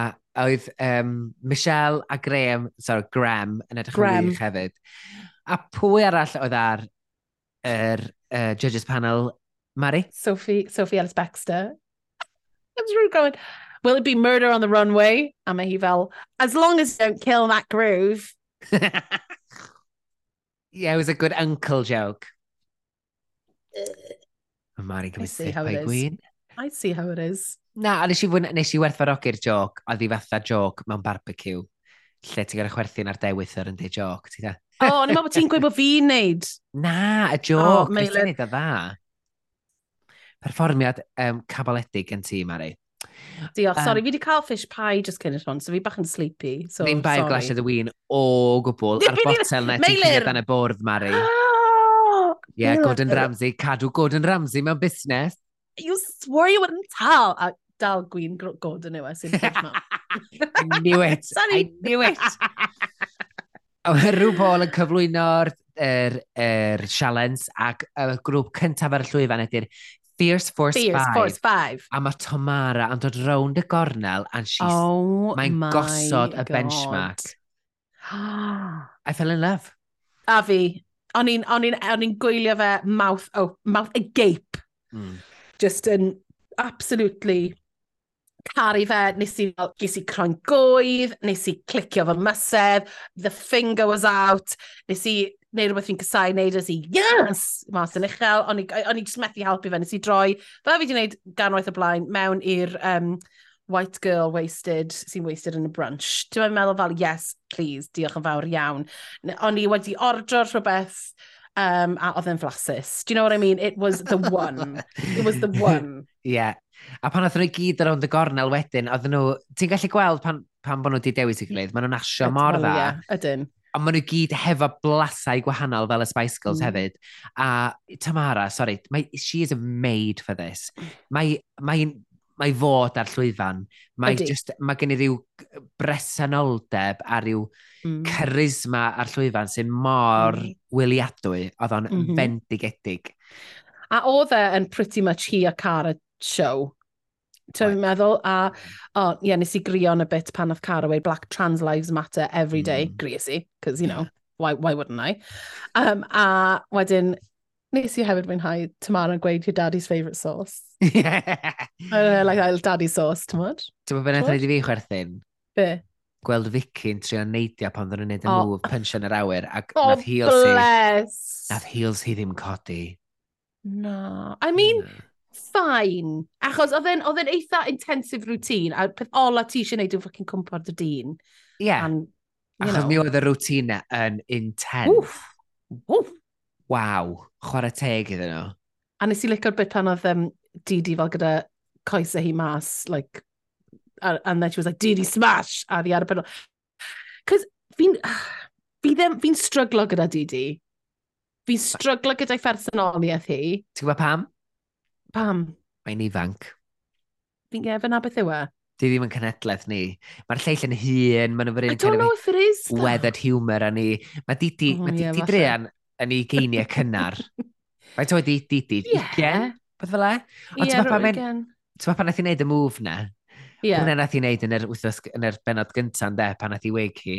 oedd um, Michelle a Graham, sorry, Graham yn edrych yn wych hefyd. A pwy arall oedd ar yr uh, judges panel, Mari? Sophie, Sophie Ellis Baxter. I'm just really going, Will it be murder on the runway? A mae hi fel, as long as don't kill that groove. yeah, it was a good uncle joke. Mae Mari gymryd sip o'i gwyn. I see how it is. Na, a nes i, nes i werthfarogi'r joc, a ddi fatha joc mewn barbecue, lle ti'n gorau chwerthu'n ar dewythyr yn dweud joc, ti da? O, oh, ni'n meddwl bod ti'n gweud bod fi'n neud. Na, y joc, oh, nes i'n neud o dda. Perfformiad um, cabaledig yn ti, Mari. Diolch, um, sori, fi wedi cael fish pie just cyn hwn, so fi bach yn sleepy. So, fi'n bai o glasio y win o gwbl ar botel na ti'n cynnig dan y bwrdd, Mari. Ah! Ie, yeah, Gordon Ramsay, cadw Gordon Ramsay mewn busnes. You swore you wouldn't tell. A dal gwyn Gordon yw e, sy'n I knew it. Sorry. I knew it. A rhyw bol yn cyflwyno'r er, er sialens ac y grŵp cyntaf ar y llwyfan ydy'r Fierce Force Fierce 5. Force 5. A mae Tomara yn dod rownd y gornel and she's... Oh Mae'n gosod God. y benchmark. I fell in love. A fi. O'n i'n gwylio fe mouth, oh, mouth agape. Mm. Just yn absolutely caru fe, nes i, nes i croen gwydd, nes i clicio fy mysedd, the finger was out, nes i neu rhywbeth fi'n cysau, neud oes i, yes! Mas yn uchel, o'n i, on i just methu helpu fe, nes i droi, fel fi wedi gwneud ganwaith o blaen, mewn i'r um, white girl wasted, sy'n wasted yn y brunch. Dwi'n meddwl fel, yes, please, diolch yn fawr iawn. O'n i wedi ordro'r rhywbeth, um, a oedd yn flasus. Do you know what I mean? It was the one. It was the one. yeah. A pan oedden nhw gyd ar ond y gornel wedyn, oedden nhw... Ti'n gallu gweld pan, pan bod nhw wedi dewis i gilydd? Maen nhw'n asio mor dda. Ydyn. Ond maen nhw gyd hefo blasau gwahanol fel y Spice Girls mm. hefyd. A Tamara, sorry, mae, she is made for this. Mae, mae, mae fod ar llwyfan. Mae, Ydy. just, mae gen i ryw bresenoldeb a ryw mm. charisma ar llwyfan sy'n mor mm. wyliadwy, oedd o'n mm -hmm. bendigedig. A oedd e yn pretty much hi a Cara show Ti'n right. meddwl? A, o, oh, ie, yeah, nes i grion y bit pan oedd Caraway, Black Trans Lives Matter every day, mm. gries i, because, you know, why, why wouldn't I? Um, a wedyn, nes i hefyd mwynhau Tamara yn gweud your daddy's favourite sauce. uh, like, I'll daddy sauce, ti'n mwyd? Ti'n mwyd beth wnaeth i fi chwerthin? Be? Gweld Vicky'n trio neidio pan ddyn nhw'n neud y oh. move punch yn yr awyr ac oh, nath heels hi. Nath heels hi ddim codi. No. I mean, yeah fine. Achos oedd e'n eitha intensive routine, a peth ola ti eisiau gwneud yw ffocin cwmpo ar dy dyn. Ie. Yeah. And, Achos know. mi oedd y routine yn intense. Wff. Wff. Waw. Chwarae teg iddyn nhw. A nes i licio'r bit pan oedd um, Didi fel gyda coesau hi mas, like, and then she was like, Didi smash! A fi ar y penol. Cos fi'n... Fi ddim... Fi'n stryglo gyda Didi. Fi'n stryglo gyda'i phersonoliaeth hi. Ti'n gwybod pam? Pam? Mae'n ifanc. Fi'n gefn a beth yw e? Di ddim yn cenedlaeth ni. Mae'r lleill yn hun, mae'n I don't know if it is. weathered humour a ni. Mae Didi, oh, mae yeah, Didi Drean yn ei geiniau cynnar. Mae to wedi Didi, yeah. Beth fel e? Ond yeah, pan mae'n... Ti'n pan nath i wneud y move na? Yeah. Hwna nath i wneud yn yr, wythnos, yn yr benod gyntaf, de, pan nath i wig hi.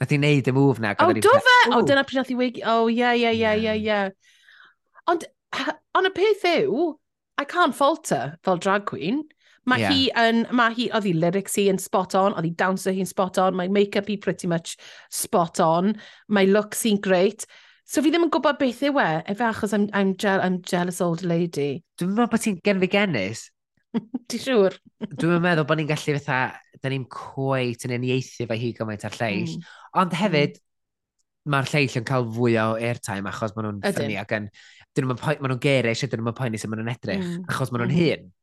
Nath i wneud y move na. O, oh, do fe! Oh, o, dyna pryd nath i wig... Oh, o, ie, ie, ie, ie, ie. Ond Ond y peth yw, I can't fault her fel drag queen. Mae yeah. hi yn, mae hi, oedd hi lyrics hi yn spot on, oedd hi dancer hi'n spot on, mae make-up hi pretty much spot on, mae looks hi'n great. So fi ddim yn gwybod beth yw e, efe achos I'm, I'm, je I'm jealous old lady. Dwi'n meddwl bod ti'n gen fi genis. Ti siŵr? Dwi'n meddwl bod ni'n gallu fatha, da ni'n cweit yn uniaethu fe hi gymaint ar lleill. Mm. Ond hmm. hefyd, mm. mae'r lleill yn cael fwy o airtime achos maen nhw'n ffynnu ac yn dyn nhw'n poen, maen nhw'n gerish a dyn nhw'n poeni sy'n maen nhw'n edrych, mm. achos maen nhw'n hmm. hun.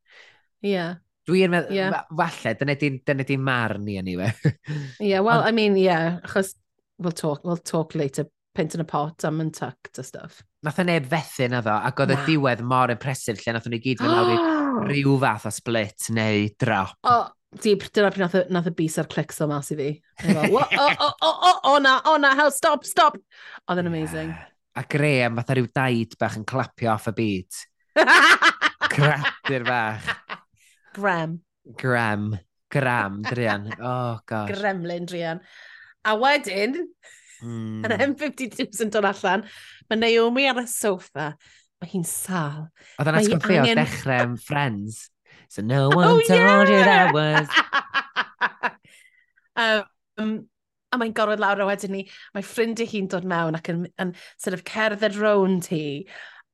Ie. Yeah. Dwi'n meddwl, yeah. falle, dyna di'n dyna di marn ni yn anyway. Ie, yeah, well, I mean, yeah, achos we'll talk, we'll talk later, pint yn y pot am yn tucked a stuff. Nath e neb fethu na ddo, ac oedd y diwedd mor impresif lle nath o'n i gyd fynd lawr i rhyw fath o split neu drop. O, di, dyna pryd nath, nath y bus a'r clics o mas i fi. O, o, o, o, o, na, o na, hell, stop, stop! Oedd yn amazing. Yeah a Graham fatha rhyw daid bach yn clapio off y byd. Cradur bach. Graham. Graham. Graham, Drian. Oh, gosh. Gremlin, Drian. A wedyn, mm. yn M52 sy'n dod allan, mae Naomi ar y sofa. Mae hi'n sal. Oedd yna sgwb fi o dechrau Friends. So no oh, one oh, told yeah. you that was... um, a mae'n gorfod lawr a wedyn ni, mae ffrindiau hi'n dod mewn ac yn, yn sort of cerdded rownd hi.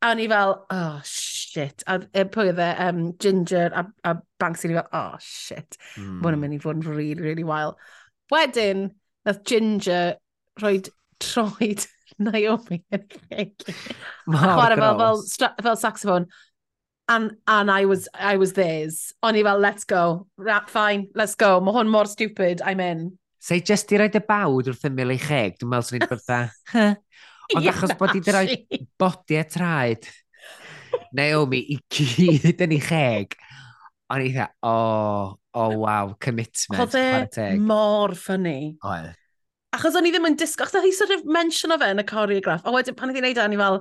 A o'n i fel, oh shit. A e, pwy oedd e, um, Ginger a, a Banks, o'n fel, oh shit. Mm. Mae'n mynd i fod yn really, really wild. Wedyn, nath Ginger rhoi troed Naomi yn ceg. Chwarae fel, fel, fel saxophone. And, and I was, I was theirs. O'n i fel, let's go. Rap, fine, let's go. Mae hwn mor stupid, I'm in. Sa'i just i roed y bawd wrth ymwyl ei cheg, dwi'n meddwl sy'n ei byrtha. Ond achos bod i wedi bodi a traed Naomi i gyd yn ei cheg, o'n i dda, o, oh, o oh, waw, commitment. Oedd e mor ffynnu. Oedd. Achos o'n i ddim yn disgo, achos hi sort of mention o fe yn y choreograff, a wedyn pan oedd hi'n neud e, o'n i fel,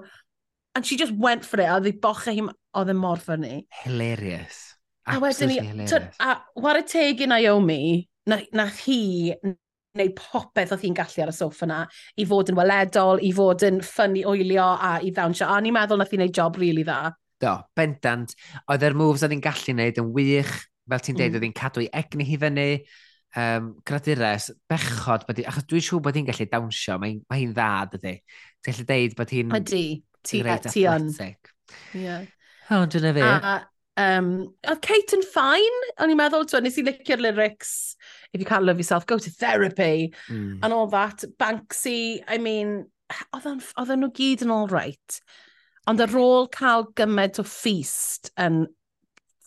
and she just went for it, a oedd ddi boche hi, oedd e mor ffynnu. Hilarious. Absolutely a wedyn ni, a war y teg i Naomi, na, na hi wneud popeth oedd hi'n gallu ar y soff yna, i fod yn weledol, i fod yn ffynnu oelio a i ddawnsio. A ni'n meddwl nath hi'n neud job rili really dda. Do, bendant. Oedd yr moves oedd hi'n gallu wneud yn wych, fel ti'n deud, mm. oedd hi'n cadw i egni hi fyny, um, gradures, bechod, bod hi, achos dwi'n siŵr bod hi'n gallu dawnsio, mae mae hi'n dda, dydy. Ti'n gallu deud bod hi'n... Ydy, ti, ti yn. Yeah. Oh, dyna fi. A, um, oedd Kate yn ffain, o'n i'n meddwl, twa, nes i licio'r lyrics if you can't love yourself, go to therapy, mm. and all that. Banksy, I mean, oedden nhw gyd yn all right. Ond ar ôl cael gymaint o feast yn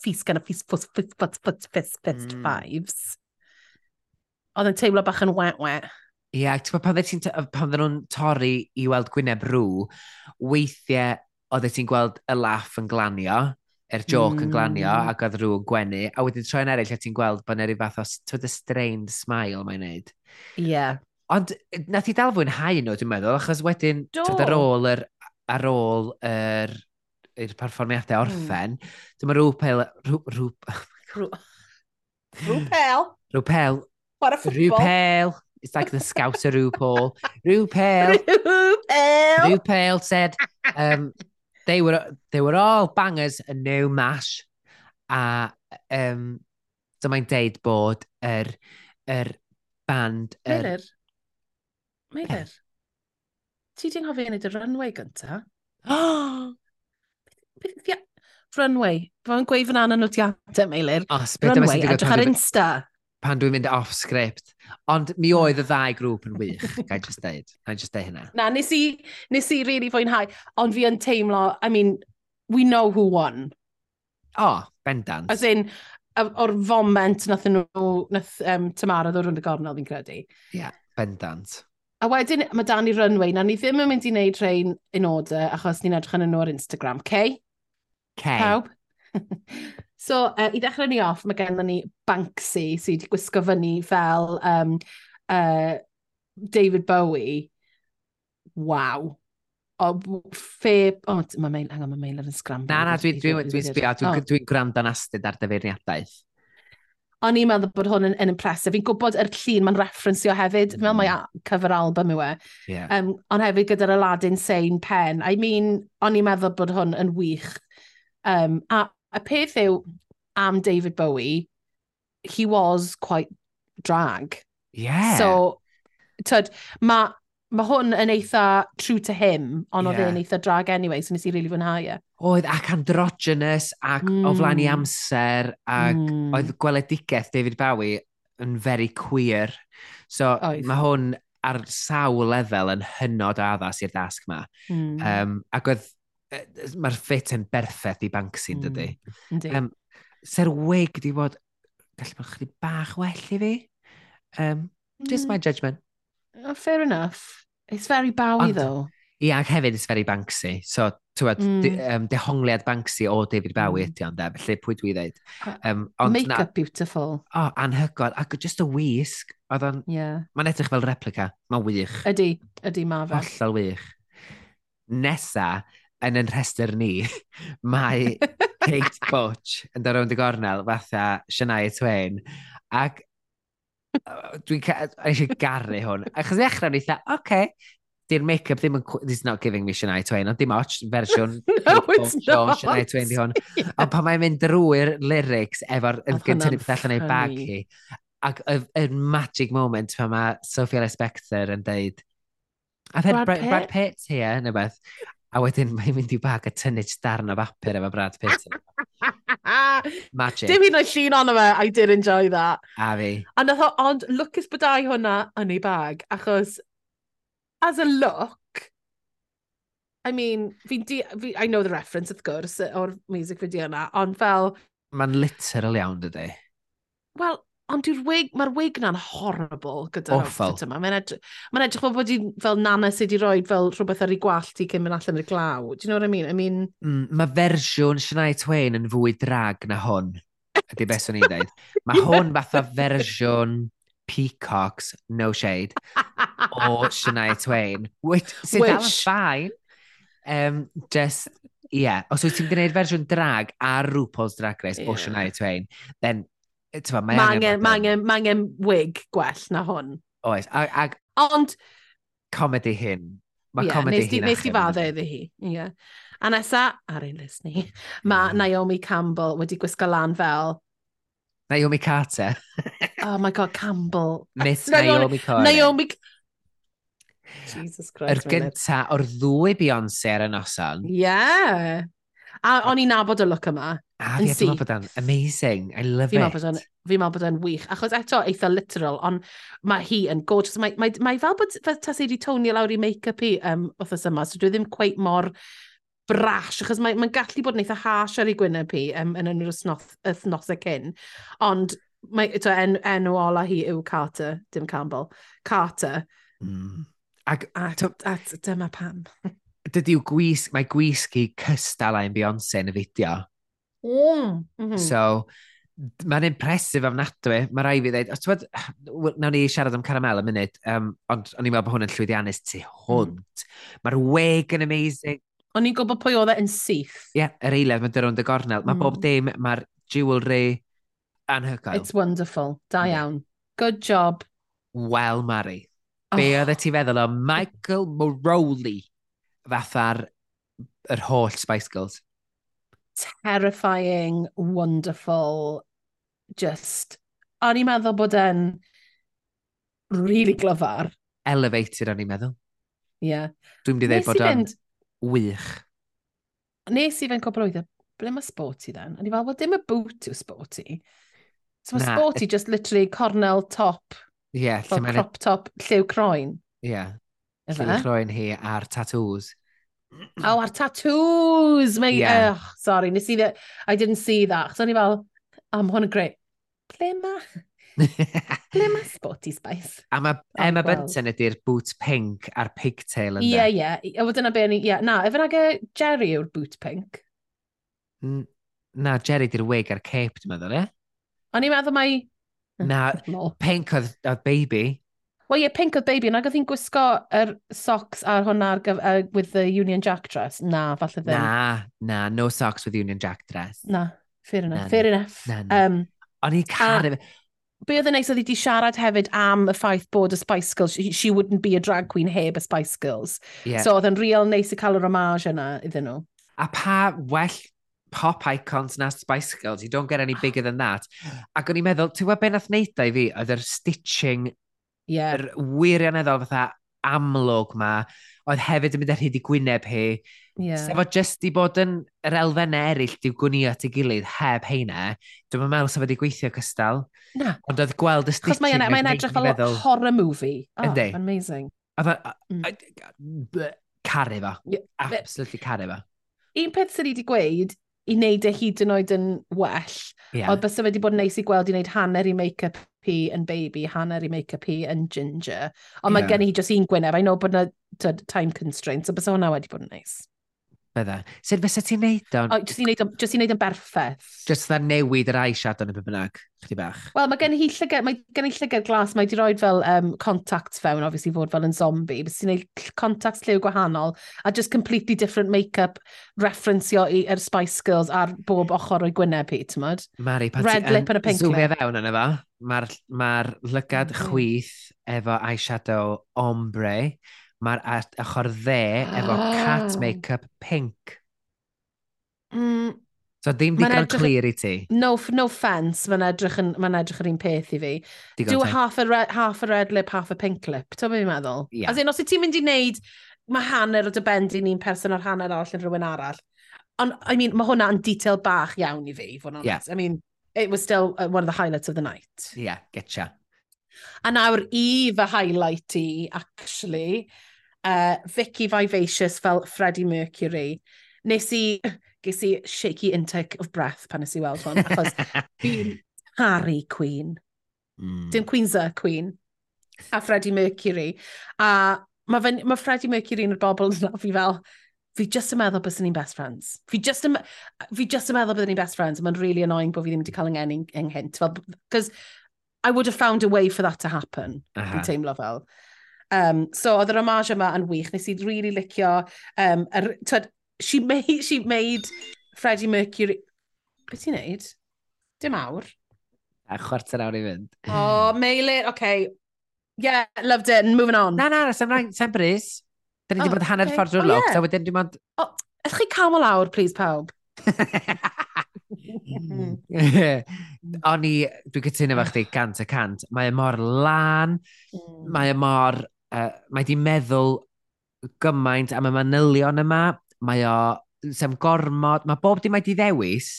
feast gan y feast fist, fist, fist, fist, fist, fist mm. fives, oedd yn teimlo bach yn wet wet. Ie, yeah, ti'n pan ti'n pan nhw'n torri i weld Gwyneb rŵ, weithiau oedd ti'n gweld y laff yn glanio, er joc yn glanio mm. ac oedd rhywun gwenu, a wedyn troi'n eraill a ti'n gweld bod yna rhyw fath o twyd y strained smile mae'n neud. Ie. Yeah. Ond nath i dal fwynhau nhw, dwi'n meddwl, achos wedyn, twyd ar ôl yr, ar ôl yr, yr perfformiadau hmm. orffen, mm. dwi'n meddwl rhywpel, rhyw, rhyw, rhywpel, rhywpel, rhywpel, it's like the scouser rhywpel. rhywpel, rhywpel, rhywpel said, um, They were, they were all bangers yn new mash. A um, dyma'n deud bod yr, yr band... Yr... Meilir. Meilir. Ti di'n hoffi wneud y runway gynta? Oh! Runway. Fo'n gweud fan anna nhw ti ateb, Meilir. Os, runway, edrych ar Insta pan dwi'n mynd off script. Ond mi hmm. oedd y ddau grŵp yn wych, gael just deud. Gael just deud hynna. Na, nes i, nes i really fwynhau. Ond fi yn teimlo, I mean, we know who won. O, oh, bendant. As in, o'r foment nath nhw, nath um, Tamara ddod rwy'n y gornel fi'n credu. Ie, yeah, bendant. A wedyn, mae Danny Runway, na ni ddim yn mynd i wneud rhain in order, achos ni'n edrych yn nhw ar Instagram. Kay? Cei. Pawb? So, uh, i ddechrau ni off, mae gennym ni Banksy sydd wedi gwisgo fyny fel um, uh, David Bowie. Wow. O, fe... O, mae mail... Hang on, mae mail ar yn scramble. Na, na, dwi'n dwi, dwi, dwi sbio. Dwi'n dwi gwranda'n astyd ar dyfeirniadaeth. O'n i'n meddwl bod hwn yn, yn impresif. Fi'n gwybod yr llun mae'n referensio hefyd. Mm. Fel mae cover album yw e. Yeah. Um, ond hefyd gyda'r Aladdin Sane pen. I mean, o'n i'n meddwl bod hwn yn wych. Um, a Y peth yw, am David Bowie, he was quite drag. Yeah. So, tyd, mae ma hwn yn eitha true to him, ond yeah. oedd e'n eitha drag anyway, so nes i really fwynhau e. Oedd ac androgynous, ac mm. o flaen i amser, ac mm. oedd gweledigaeth David Bowie yn very queer. So oedd. mae hwn ar sawl lefel yn hynod addas i'r dasg yma. Mm. Um, ac oedd mae'r ffit yn berffaith i Banksy, mm. dydy. Ynddi. Um, Ser Wig di fod, gallu bod chdi bach well i fi. Um, just mm. my judgment. Oh, fair enough. It's very Bowie, Ond, though. Ie, ac hefyd it's very Banksy. So, tywed, mm. de, um, dehongliad Banksy o David Bowie mm. ydy ond, e, felly pwy dwi ddeud. Um, ond Make-up na... beautiful. O, oh, anhygod. Ac just a wisg. Oedd o'n... Yeah. Mae'n edrych fel replica. Mae'n wych. Ydy, ydy, ma fe. Hollol wych. Nesa, yn yn rhestr ni, mae Kate Butch yn dod rownd y gornel fatha Shania Twain. Ac dwi'n eisiau garu hwn. Achos ddechrau ni eitha, oce, okay, di'r make-up ddim yn... It's not giving me Shania Twain, ond dim ots fersiwn. no, it's not. Shania Twain di hwn. yeah. Ond pan mae'n mynd drwy'r lyrics efo'r yn gyntaf beth allan ei bag hi. Ac y magic moment pan mae Sophia Spector yn deud, I've had Brad, Brad, Pitt. Brad Pitt here, neu beth. A wedyn mae'n mynd i bag a tynnu darn o bapur efo Brad Pitt. Magic. Dim un o'i llun ond fe, I did enjoy that. A fi. A nath o, ond lwcus bodau hwnna yn ei bag, achos as a look, I mean, fi di, fi, I know the reference, wrth gwrs, o'r music video yna, ond fel... Mae'n literal iawn, dydy. Wel, Ond dwi'r wig, mae'r wig na'n horrible gyda'r Offal. outfit yma. Mae'n edrych, mae edrych fel bod i'n fel nana sydd wedi rhoi fel rhywbeth ar ei gwallt i cyn mynd allan i'r glaw. Do you know what I mean? I mean... Mm, mae fersiwn Shania Twain yn fwy drag na hwn. Ydy beth o'n i'n dweud. Mae hwn fatha fersiwn Peacocks, no shade, o Shania Twain. Which, sydd Which... dal yn ffain. Um, just, yeah. os wyt ti'n gwneud fersiwn drag a RuPaul's Drag Race yeah. o Shania Twain, then Mae ma angen, ma angen, ma angen wig gwell na hwn. Oes, ag... ag Ond... Comedy hyn. Mae yeah, comedi hyn. Nes di fadde iddi hi. Yeah. A nesa, ar ein list ni, mae mm. Naomi Campbell wedi gwisgo lan fel... Naomi Carter. oh my god, Campbell. Miss Naomi Carter. Naomi... Jesus Christ. Yr gynta o'r ddwy Beyoncé ar y noson. Yeah. A o'n i'n nabod y look yma. A fi meddwl bod o'n amazing. I love fi it. On, fi'n meddwl bod o'n wych. Achos eto, eitha literal, ond mae hi yn gorgeous. Mae, mae, mae fel bod tas i wedi tonio lawr i make-up i um, wrthos yma, so dwi ddim cweit mor brash, achos mae'n mae, gallu bod yn eitha harsh ar ei gwyneb hi um, yn yr wythnosau cyn. Ond mae, eto, en, enw ola hi yw Carter, dim Campbell. Carter. Mm. Ac, a, a, a, dyma pam. dydy'w gwis, mae gwisg i cystal a'n Beyoncé yn y fideo. Mm. Mm -hmm. So, mae'n impresif ofnadwy. Mae rai fi ddweud, os ti'n bod, nawn ni siarad am caramel y munud, um, ond o'n i'n meddwl bod hwn yn llwyddiannus tu hwnt. Mm. Mae'r weg yn amazing. O'n i'n gwybod pwy oedd e yn syth. Ie, yeah, yr eiledd, mae'n dyrwnd y gornel. Mae mm. bob dim, mae'r jewelry anhygoel. It's wonderful. Da iawn. Good job. Wel, Mari. Oh. Be oedd ti feddwl o Michael Moroli? fatha'r yr holl Spice Girls. Terrifying, wonderful, just... O'n i'n meddwl bod e'n really glyfar. Elevated, o'n i'n meddwl. Ie. Yeah. Dwi'n mynd i ddweud bod o'n fynd... wych. Nes i fe'n cwbl oedd e, ble mae sporty then? O'n i fel, well, dim y boot yw sporty. So mae sporty it... just literally cornel top. Ie. Yeah, e- crop top, lliw croen. Ie. Yeah. Ife? chroen hi a'r tattoos. Oh, a'r tattoos! Mae, yeah. Ugh, sorry, nes i ddweud, I didn't see that. So i fel, oh, mae hwn yn greu. Ble ma? Ble ma Sporty Spice? A mae oh, Emma oh, Bunton ydy'r boot pink a'r pigtail ynddo. Ie, ie. A wedyn be ni... Yeah. Na, efo'n ag Jerry yw'r boot pink. Na, Jerry di'r wig a'r cape, dwi'n meddwl, e? O'n i'n meddwl mai... Na, pink oedd, oedd baby. Wel, ie, Pink oedd baby, nag oedd hi'n gwisgo yr socks ar hwnna ar gyf, uh, with the Union Jack dress. Na, falle ddim. Na, na, no socks with Union Jack dress. Na, fair enough, na, fair enough. Na, na. Um, O'n i'n caru fe. Be oedd yn neis oedd hi siarad hefyd am y ffaith bod y Spice Girls, she, she wouldn't be a drag queen heb y Spice Girls. Yeah. So oedd yn real neis i cael yr homage yna iddyn nhw. A pa well pop icons na Spice Girls. You don't get any bigger than that. Ac o'n i'n meddwl, ti'n gwybod beth nath neud i fi? Oedd yr stitching yeah. yr wirioneddol fatha amlwg ma, oedd hefyd yn mynd ar hyd i gwyneb hi. Yeah. Sef o jyst i bod yn yr elfennau eraill diw gwnio at ei gilydd heb heina, dwi'n meddwl sef wedi gweithio cystal. Na. Ond oedd gweld y stitching. Chos mae'n mae edrych fel meddwl. horror movie. Oh, Yndi. Amazing. Oedd e, mm. caru fo. Yeah. Absolutely caru fo. Un peth sydd wedi gweud i wneud e hyd yn oed yn well. Yeah. Oedd bys wedi bod yn neis i gweld i wneud hanner i make-up hi yn baby, hanner i make-up hi yn ginger. Ond yeah. mae gen i just un gwyneb, I know bod na time constraints, so bys hwnna wedi bod yn neis bydda. Sut fysa ti'n neud o'n... O, jyst i neud o'n, jyst i neud o'n berffaith. Jyst dda newid yr eyeshadow yn y bynnag, chdi bach. Wel, mae gen i llygad, mae gen i llygad glas, mae di roed fel um, contacts fewn, obviously fod fel yn zombie, bys ti'n neud contacts lliw gwahanol, a just completely different make-up, referencio i'r Spice Girls ar bob ochr o'i gwyneb i, ti'n modd? Mari, pan Red lip yn y pink lip. Fewn yna efo, mae'r ma, lygad mm r chwith efo eyeshadow ombre, mae'r ochr dde efo ah. cat make-up pink. Mm. So ddim digon clir i ti? No, no offence, mae'n edrych, yn, ma edrych yr un peth i fi. Do half a, red, half a red lip, half a pink lip. Ti'n byd meddwl? Yeah. As in, os ti'n mynd i wneud, mae hanner o dy bend i ni'n person o'r hanner arall yn rhywun arall. Ond, I mean, mae hwnna yn detail bach iawn i fi, fod yn honest. Yeah. I mean, it was still uh, one of the highlights of the night. Yeah, getcha. A nawr i fy highlight i, actually, uh, Vicky Vivacious fel Freddie Mercury. Nes i, ges i shaky intake of breath pan nes i weld hwn, achos fi'n Harry Queen. Mm. Dim Queen's a Queen. A Freddie Mercury. A mae ma, Freddie Mercury yn y bobl yna fi fel, fi just yn meddwl bys ni'n best friends. Fi just yn, fi just yn meddwl bys ni'n best friends. Mae'n really annoying bod fi ddim wedi cael yng yng Fel, cos I would have found a way for that to happen, uh -huh. fi'n uh-huh. teimlo fel. Um, so oedd yr homage yma yn wych, nes i really licio, um, er, twed, she made, she made Freddie Mercury, beth ti'n neud? Dim awr. A chwarter awr i fynd. Oh, mail it, okay. Yeah, loved it, and moving on. Na, na, sem rhaid, sem bris. Da ni wedi oh, bod hanner okay. ffordd drwy'r oh, log, yeah. so wedyn dim ond... Oh, Ydych chi calm o lawr, please, pawb? Mm. O'n i, dwi'n cytuno fo chdi, gant y cant. Mae e mor lan, mm. mae e mor, uh, mae di meddwl gymaint am y manylion yma, mae o, sem gormod, mae bob dim mae di ddewis,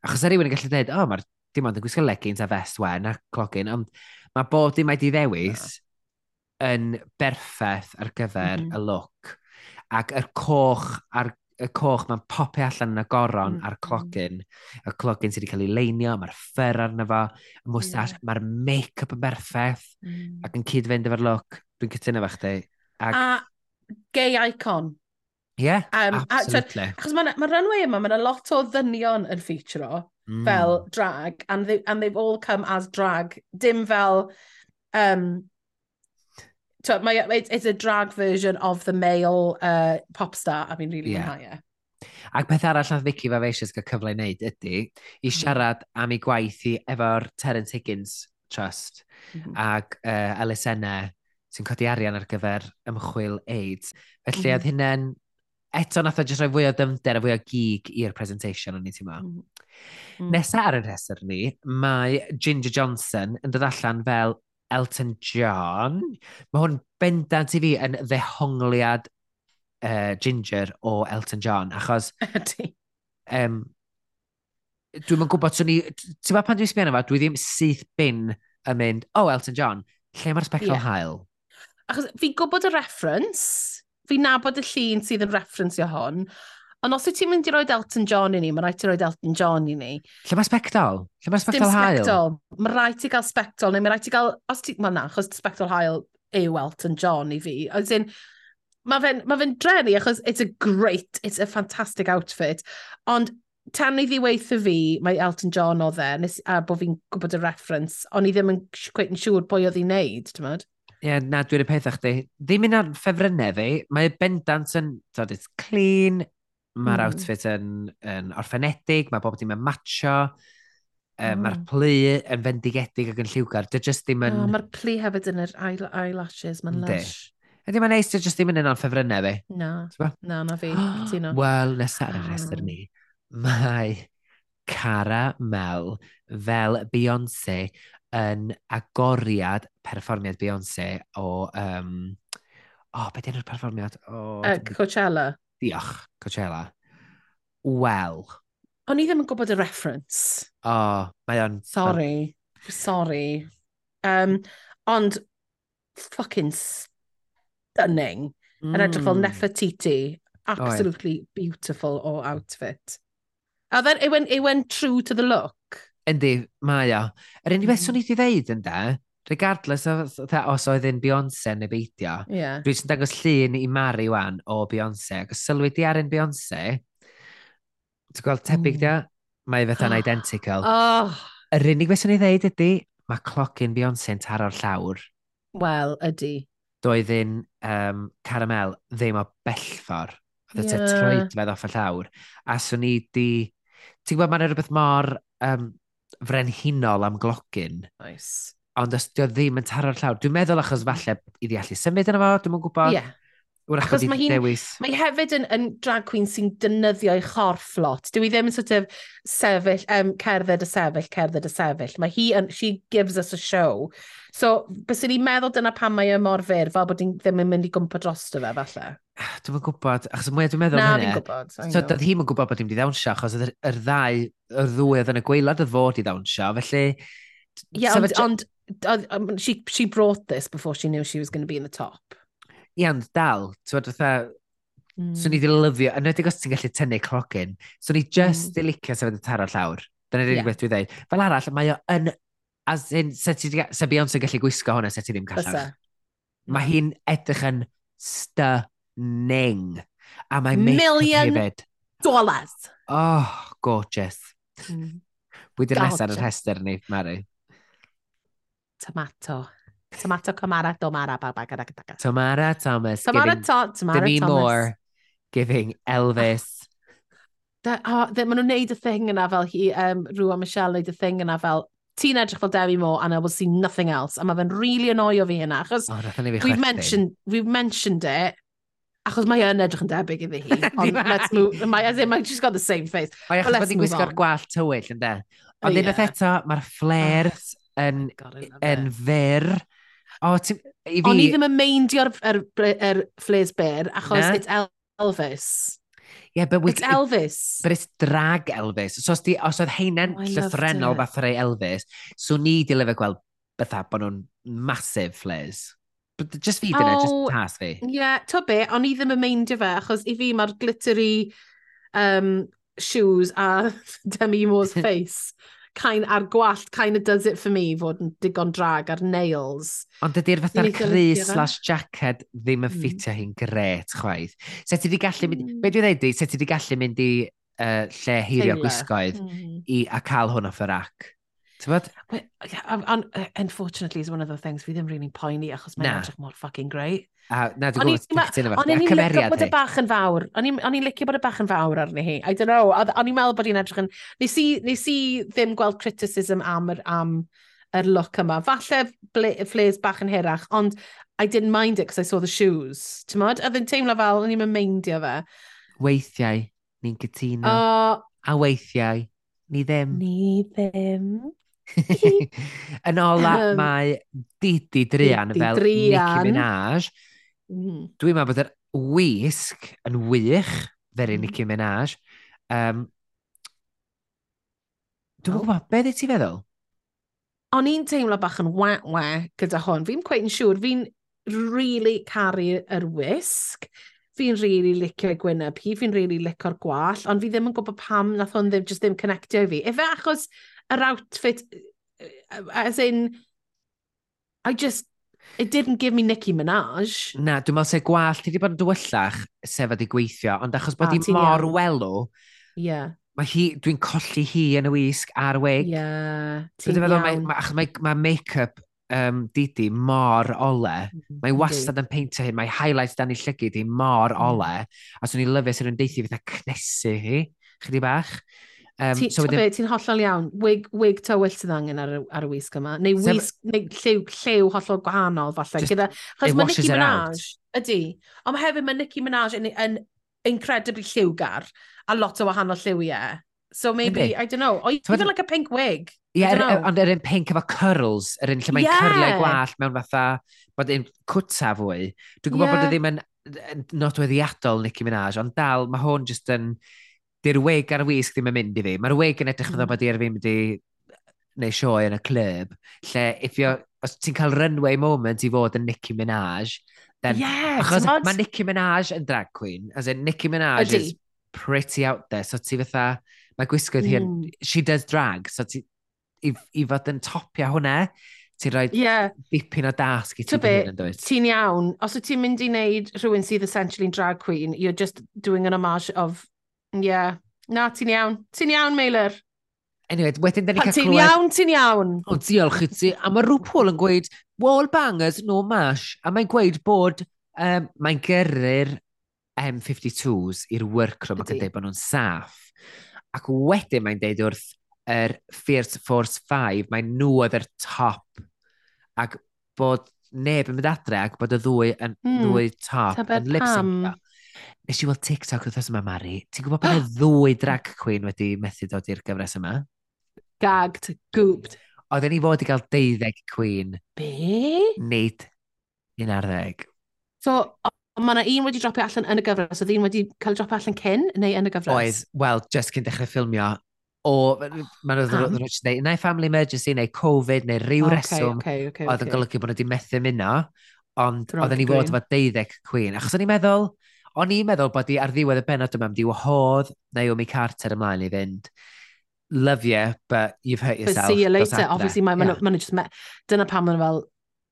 achos ar rywun yn gallu dweud, o, oh, mae'r dim ond yn gwisgo leggings a vest wen a clogin, ond mae bob dim mae di ddewis yn berffaith ar gyfer mm -hmm. y mm-hmm. look. Ac yr coch a'r y coch, mae'n popio allan yn y goron mm. a'r mm. clogin. Y clogin sydd wedi cael ei leinio, mae'r ffer arno fo, y mwstash, yeah. mae'r make-up yn berffaith, mm. ac yn cyd-fynd efo'r look. Dwi'n cytuno fe chdi. Ag... A gay icon. Ie, yeah, um, absolutely. Achos mae'r ma runway yma, mae'n a lot o ddynion yn ffeitro mm. fel drag, and, they, and they've all come as drag. Dim fel um, mae, e, it, it's a drag version of the male uh, pop star, a fi'n really yeah. mwynhau e. Ac peth arall nath Vicky fe fe eisiau cael cyfle i wneud ydy i mhm. siarad am ei gwaith i efo'r Terence Higgins Trust mm -hmm. ac uh, elusennau sy'n codi arian ar gyfer ymchwil AIDS. Felly, mm -hmm. oedd hynny'n eto nath o jyst rhoi fwy o dymder a fwy o gig i'r presentation o'n i ti'n meddwl. Mm. Nesa ar y rheswr ni, mae Ginger Johnson yn dod allan fel Elton John. Mae hwn bendant i fi yn ddehongliad uh, Ginger o Elton John, achos... um, Dwi'n mynd gwybod, swn i... Ti'n ma pan dwi'n sbio fa, dwi ddim syth bin yn mynd, o, oh, Elton John, lle mae'r spectral yeah. hael? Achos fi gwybod y reference, fi nabod y llun sydd yn referencio hon, Ond os wyt ti'n mynd i roi Elton John i ni, mae rhaid ti roi Elton John i ni. Lle mae spectol? Lle mae spectol hael? Dim spectol. Mae rhaid ti gael spectol, neu mae rhaid ti gael... Os ti... Mae na, achos spectol hael yw Elton John i fi. As in, mae fe'n ma fe drenu, achos it's a great, it's a fantastic outfit. Ond tan i ddiweithio fi, mae Elton John o dde, nes, a bod fi'n gwybod y reference, ond i ddim yn quite yn siŵr pwy oedd hi'n neud, ti'n mynd? Ie, yeah, na, dwi'n y peth chdi. Ddim yn ar ffefrynnau fi, mae bendant yn, dod, it's clean, Mae'r mm. outfit yn, yn orffenedig, mae bob dim yn matcho, um, mm. mae'r plu yn fendigedig ac yn lliwgar. Dy just ddim yn... Oh, mae'r plu hefyd yn yr eyel eyelashes, mae'n lush. Ydy mae'n neis, dy just ddim yn un o'n ffefrynnau fi. Na, na, na fi, cytuno. Wel, nesaf ar y rhestr ni, mae Cara Mel fel Beyoncé yn agoriad perfformiad Beyoncé o... Um, o, oh, beth yw'r perfformiad? O, oh, uh, Coachella. Diolch, Coachella. Wel. O'n i ddim yn gwybod y reference. O, oh, mae o'n... Sorry. Um... Sorry. Um, ond, fucking stunning. Mm. Yn edrych fel mm. Nefertiti. Absolutely oh, beautiful o outfit. A then it went, it went true to the look. Yndi, mae o. Yr unig beth mm. swn i wedi ddeud yn da, regardless o tha, os oedd yn Beyoncé neu beidio, yeah. dwi sy'n dangos llun i Mari wan o Beyoncé, ac os sylwi di ar un Beyoncé, ti'n gweld tebyg mm. dia, mae fatha'n oh. identical. Oh. Yr unig beth sy'n ei ddeud ydy, mae clocyn Beyoncé yn taro'r llawr. Wel, ydy. Doedd un um, caramel ddim o bellfor. Oedd yeah. y troedfedd off y llawr. A swn i di... Ti'n gwybod, mae'n rhywbeth mor um, frenhinol am glocin. Nice ond os dio ddim yn taro'r llawr, dwi'n meddwl achos falle i allu symud yna fo, dwi'n mwyn gwybod. Yeah. Wrach bod i dewis. Mae hefyd yn, yn drag queen sy'n dynyddio'i chorff lot. Dwi ddim yn sort of sefyll, um, cerdded y sefyll, cerdded y sefyll. Mae hi yn, she gives us a show. So, bys ni'n meddwl dyna pan mae y mor fyr, fel bod hi'n ddim yn mynd i gwmpa drosto fe, falle. Dwi'n yn gwybod, achos mwy dwi'n meddwl Na, hynny. Na, fi'n gwybod. So, doedd hi'n gwybod bod hi'n mynd i ddawnsio, achos yr, yr ddau, yr ddwy oedd yn y gweilad oedd fod i ddawnsio, felly Yeah, so ond, ond um, she, she brought this before she knew she was going to be in the top. Ie, yeah, ond dal, ti'n fawr fatha, mm. so ni di lyfio, yn edrych os ti'n gallu tynnu clogin, swn i just mm. i licio sefyd y taro llawr. Dyna'r unig yeah. beth dwi'n dweud. Fel arall, mae o yn... As in, se, ti, se Beyonce gallu gwisgo hwnna, se ti ddim callaf. Mae hmm. hi'n edrych yn stunning. A mae Million hefyd. dollars. Oh, gorgeous. Mm. Bwydy'r nesaf yn yr hester ni, Mari tomato. Tomato, Camara Domara, Babagadagataka. Tamara Thomas. Tamara, giving to Tamara Demi Thomas. Moore giving Elvis. Da, oh, they, maen nhw'n neud y thing yna fel hi, um, Rwa Michelle neud y thing yna fel, ti'n edrych fel Demi Moore and I will see nothing else. A mae fe'n really annoio fi hynna, achos oh, we've, mentioned, we've mentioned it, achos mae yn edrych yn debyg iddi hi. Ond let's move, mae, as in, mae, she's got the same face. Mae achos bod i'n gwisgo'r gwallt tywyll, ynddo? Oh, Ond unwaith eto, mae'r oh. flares yn, oh God, yn fyr. O, ti, i fi... O'n i ddim yn meindio'r er, er flares byr, achos Na? it's Elvis. Yeah, but we, it's Elvis. It, but it's drag Elvis. So os, di, os oedd heina'n oh, llythrenol fath rei Elvis, so ni di dilefau gweld bytha bod nhw'n massive flares. But just fi dyna, oh, just tas fi. Ie, yeah, to be, o'n i ddim yn meindio fe, achos i fi mae'r glittery um, shoes a Demi Moore's face kind, a'r gwallt kind of does it for me fod yn digon drag ar nails. Ond ydy'r fatha'r crys slash jacket ddim yn hmm. ffitio mm. hi'n gret chwaith. Se ti di gallu mynd, mm. be dwi'n dweud se ti di gallu mynd i uh, lle heirio gwisgoedd mm. i, a cael hwn off y rac. Tybod? Unfortunately, is one of the things fi ddim really poeni achos mae'n edrych mor fucking great. A na, dwi'n gwybod, dwi'n O'n i'n licio bod y bach yn fawr. O'n i'n licio bod y bach yn fawr arni hi. I don't know. O'n i'n meddwl bod i'n edrych yn... Nes i, nes i ddim gweld criticism am yr, am yr look yma. Falle flares bach yn hirach, ond I didn't mind it because I saw the shoes. Ti'n modd? Oedd yn teimlo fel, o'n i'n meindio fe. Weithiau, ni'n cytuno. Uh, a weithiau, ni ddim. Ni ddim. yn ola, um, mae Didi Drian Didi fel Drian. Nicki Minaj Mm. Dwi'n meddwl bod yr wisg yn wych, fe'r mm. Mm-hmm. Nicki Minaj. Um, dwi'n oh. gwybod, beth ddi ti feddwl? O'n i'n teimlo bach yn wa-wa gyda hwn. Fi'n cweith yn siŵr, fi'n really caru yr wisg. Fi'n really licio gwyneb hi, fi'n really licio'r gwall, ond fi ddim yn gwybod pam nath hwn ddim, just ddim connectio i fi. Efe achos yr outfit, as in, I just It didn't give me Nicki Minaj. Na, dwi'n meddwl se gwallt ti wedi bod yn dywyllach sef wedi gweithio, ond achos bod hi ah, mor iawn. welw, yeah. mae hi, dwi'n colli hi yn y wisg ar wig. Yeah, ti'n iawn. Mae, mae, mae, mae make-up um, Didi mor ole. Mm, Mae wastad yn peintio hyn, mae highlights dan i llygyd hi mor mm. ole. A swn i'n lyfio sy'n yn deithi fydd cnesu hi, chydig bach. Um, ti, so wedyn... ti'n hollol iawn, wig, wig tywyll sydd angen ar, ar y wisg yma, neu wisg, neu lliw, lliw hollol gwahanol falle. Just, gyda, chos mae Nicki Minaj, ydy, ond mae hefyd mae Nicki Minaj yn, yn incredibly lliwgar, a lot o wahanol lliwiau. So maybe, I don't know, o, even like a pink wig. Ie, yeah, ond yr un pink efo curls, yr un lle mae'n yeah. cyrliau gwallt mewn fatha, bod un cwta fwy. Dwi'n gwybod e yeah. bod y ddim yn nodweddiadol Nicki Minaj, ond dal, mae hwn just yn... Um, di'r weg ar y wisg ddim yn mynd i fi. Mae'r weg yn edrych fydda hmm. bod i'r fi mynd i neu sioe yn y club, lle if os ti'n cael runway moment i fod yn Nicki Minaj, then, yeah, achos mae Nicki Minaj yn drag queen, as in Nicki Minaj Ydy. is pretty out there, so ti fatha, mae gwisgoedd mm. hyn, she does drag, so ti, i, i fod yn topio hwnna, ti'n rhoi yeah. dipyn o dasg i ti be, yn dweud. Ti'n iawn, os wyt ti'n mynd i wneud rhywun sydd essentially drag queen, you're just doing an homage of Ie. Yeah. Na, ti'n iawn. Ti'n iawn, Meilir. Anyway, wedyn da ni cael clywed... Ti'n iawn, ti'n iawn. O, diolch i ti. A mae rhyw yn gweud, wall bangers, no mash. A mae'n gweud bod um, mae'n gyrru'r M52s i'r workroom ac yn dweud bod nhw'n saff. Ac wedyn mae'n deud wrth yr er Fierce Force 5, mae nhw oedd yr top. Ac bod neb yn mynd adre ac bod y ddwy, yn, mm, ddwy top yn lip-sync. Nes i weld TikTok wrth yma, Mari. Ti'n gwybod bod y ddwy drag queen wedi methu dod i'r gyfres yma? Gagged, gooped. Oedden ni fod i gael deuddeg queen. Be? Nid un ar ddeg. So, mae yna un wedi dropio allan yn y gyfres, oedd un wedi cael dropio allan cyn neu yn y gyfres? Oedd, wel, just cyn dechrau ffilmio, o, maen nhw'n um. rwy'n dweud, neu family emergency, neu Covid, neu ryw okay, reswm, okay, okay, oedd yn okay. golygu bod nhw wedi methu muno, ond oedden ni fod efo deuddeg Queen. Achos o'n i'n meddwl, O'n i'n meddwl bod i ar ddiwedd y benod yma wedi wahodd Naomi Carter ymlaen i fynd. Love you, but you've hurt yourself. But see you later. Obviously, mae'n yeah. ma just met. Dyna pam mae'n fel,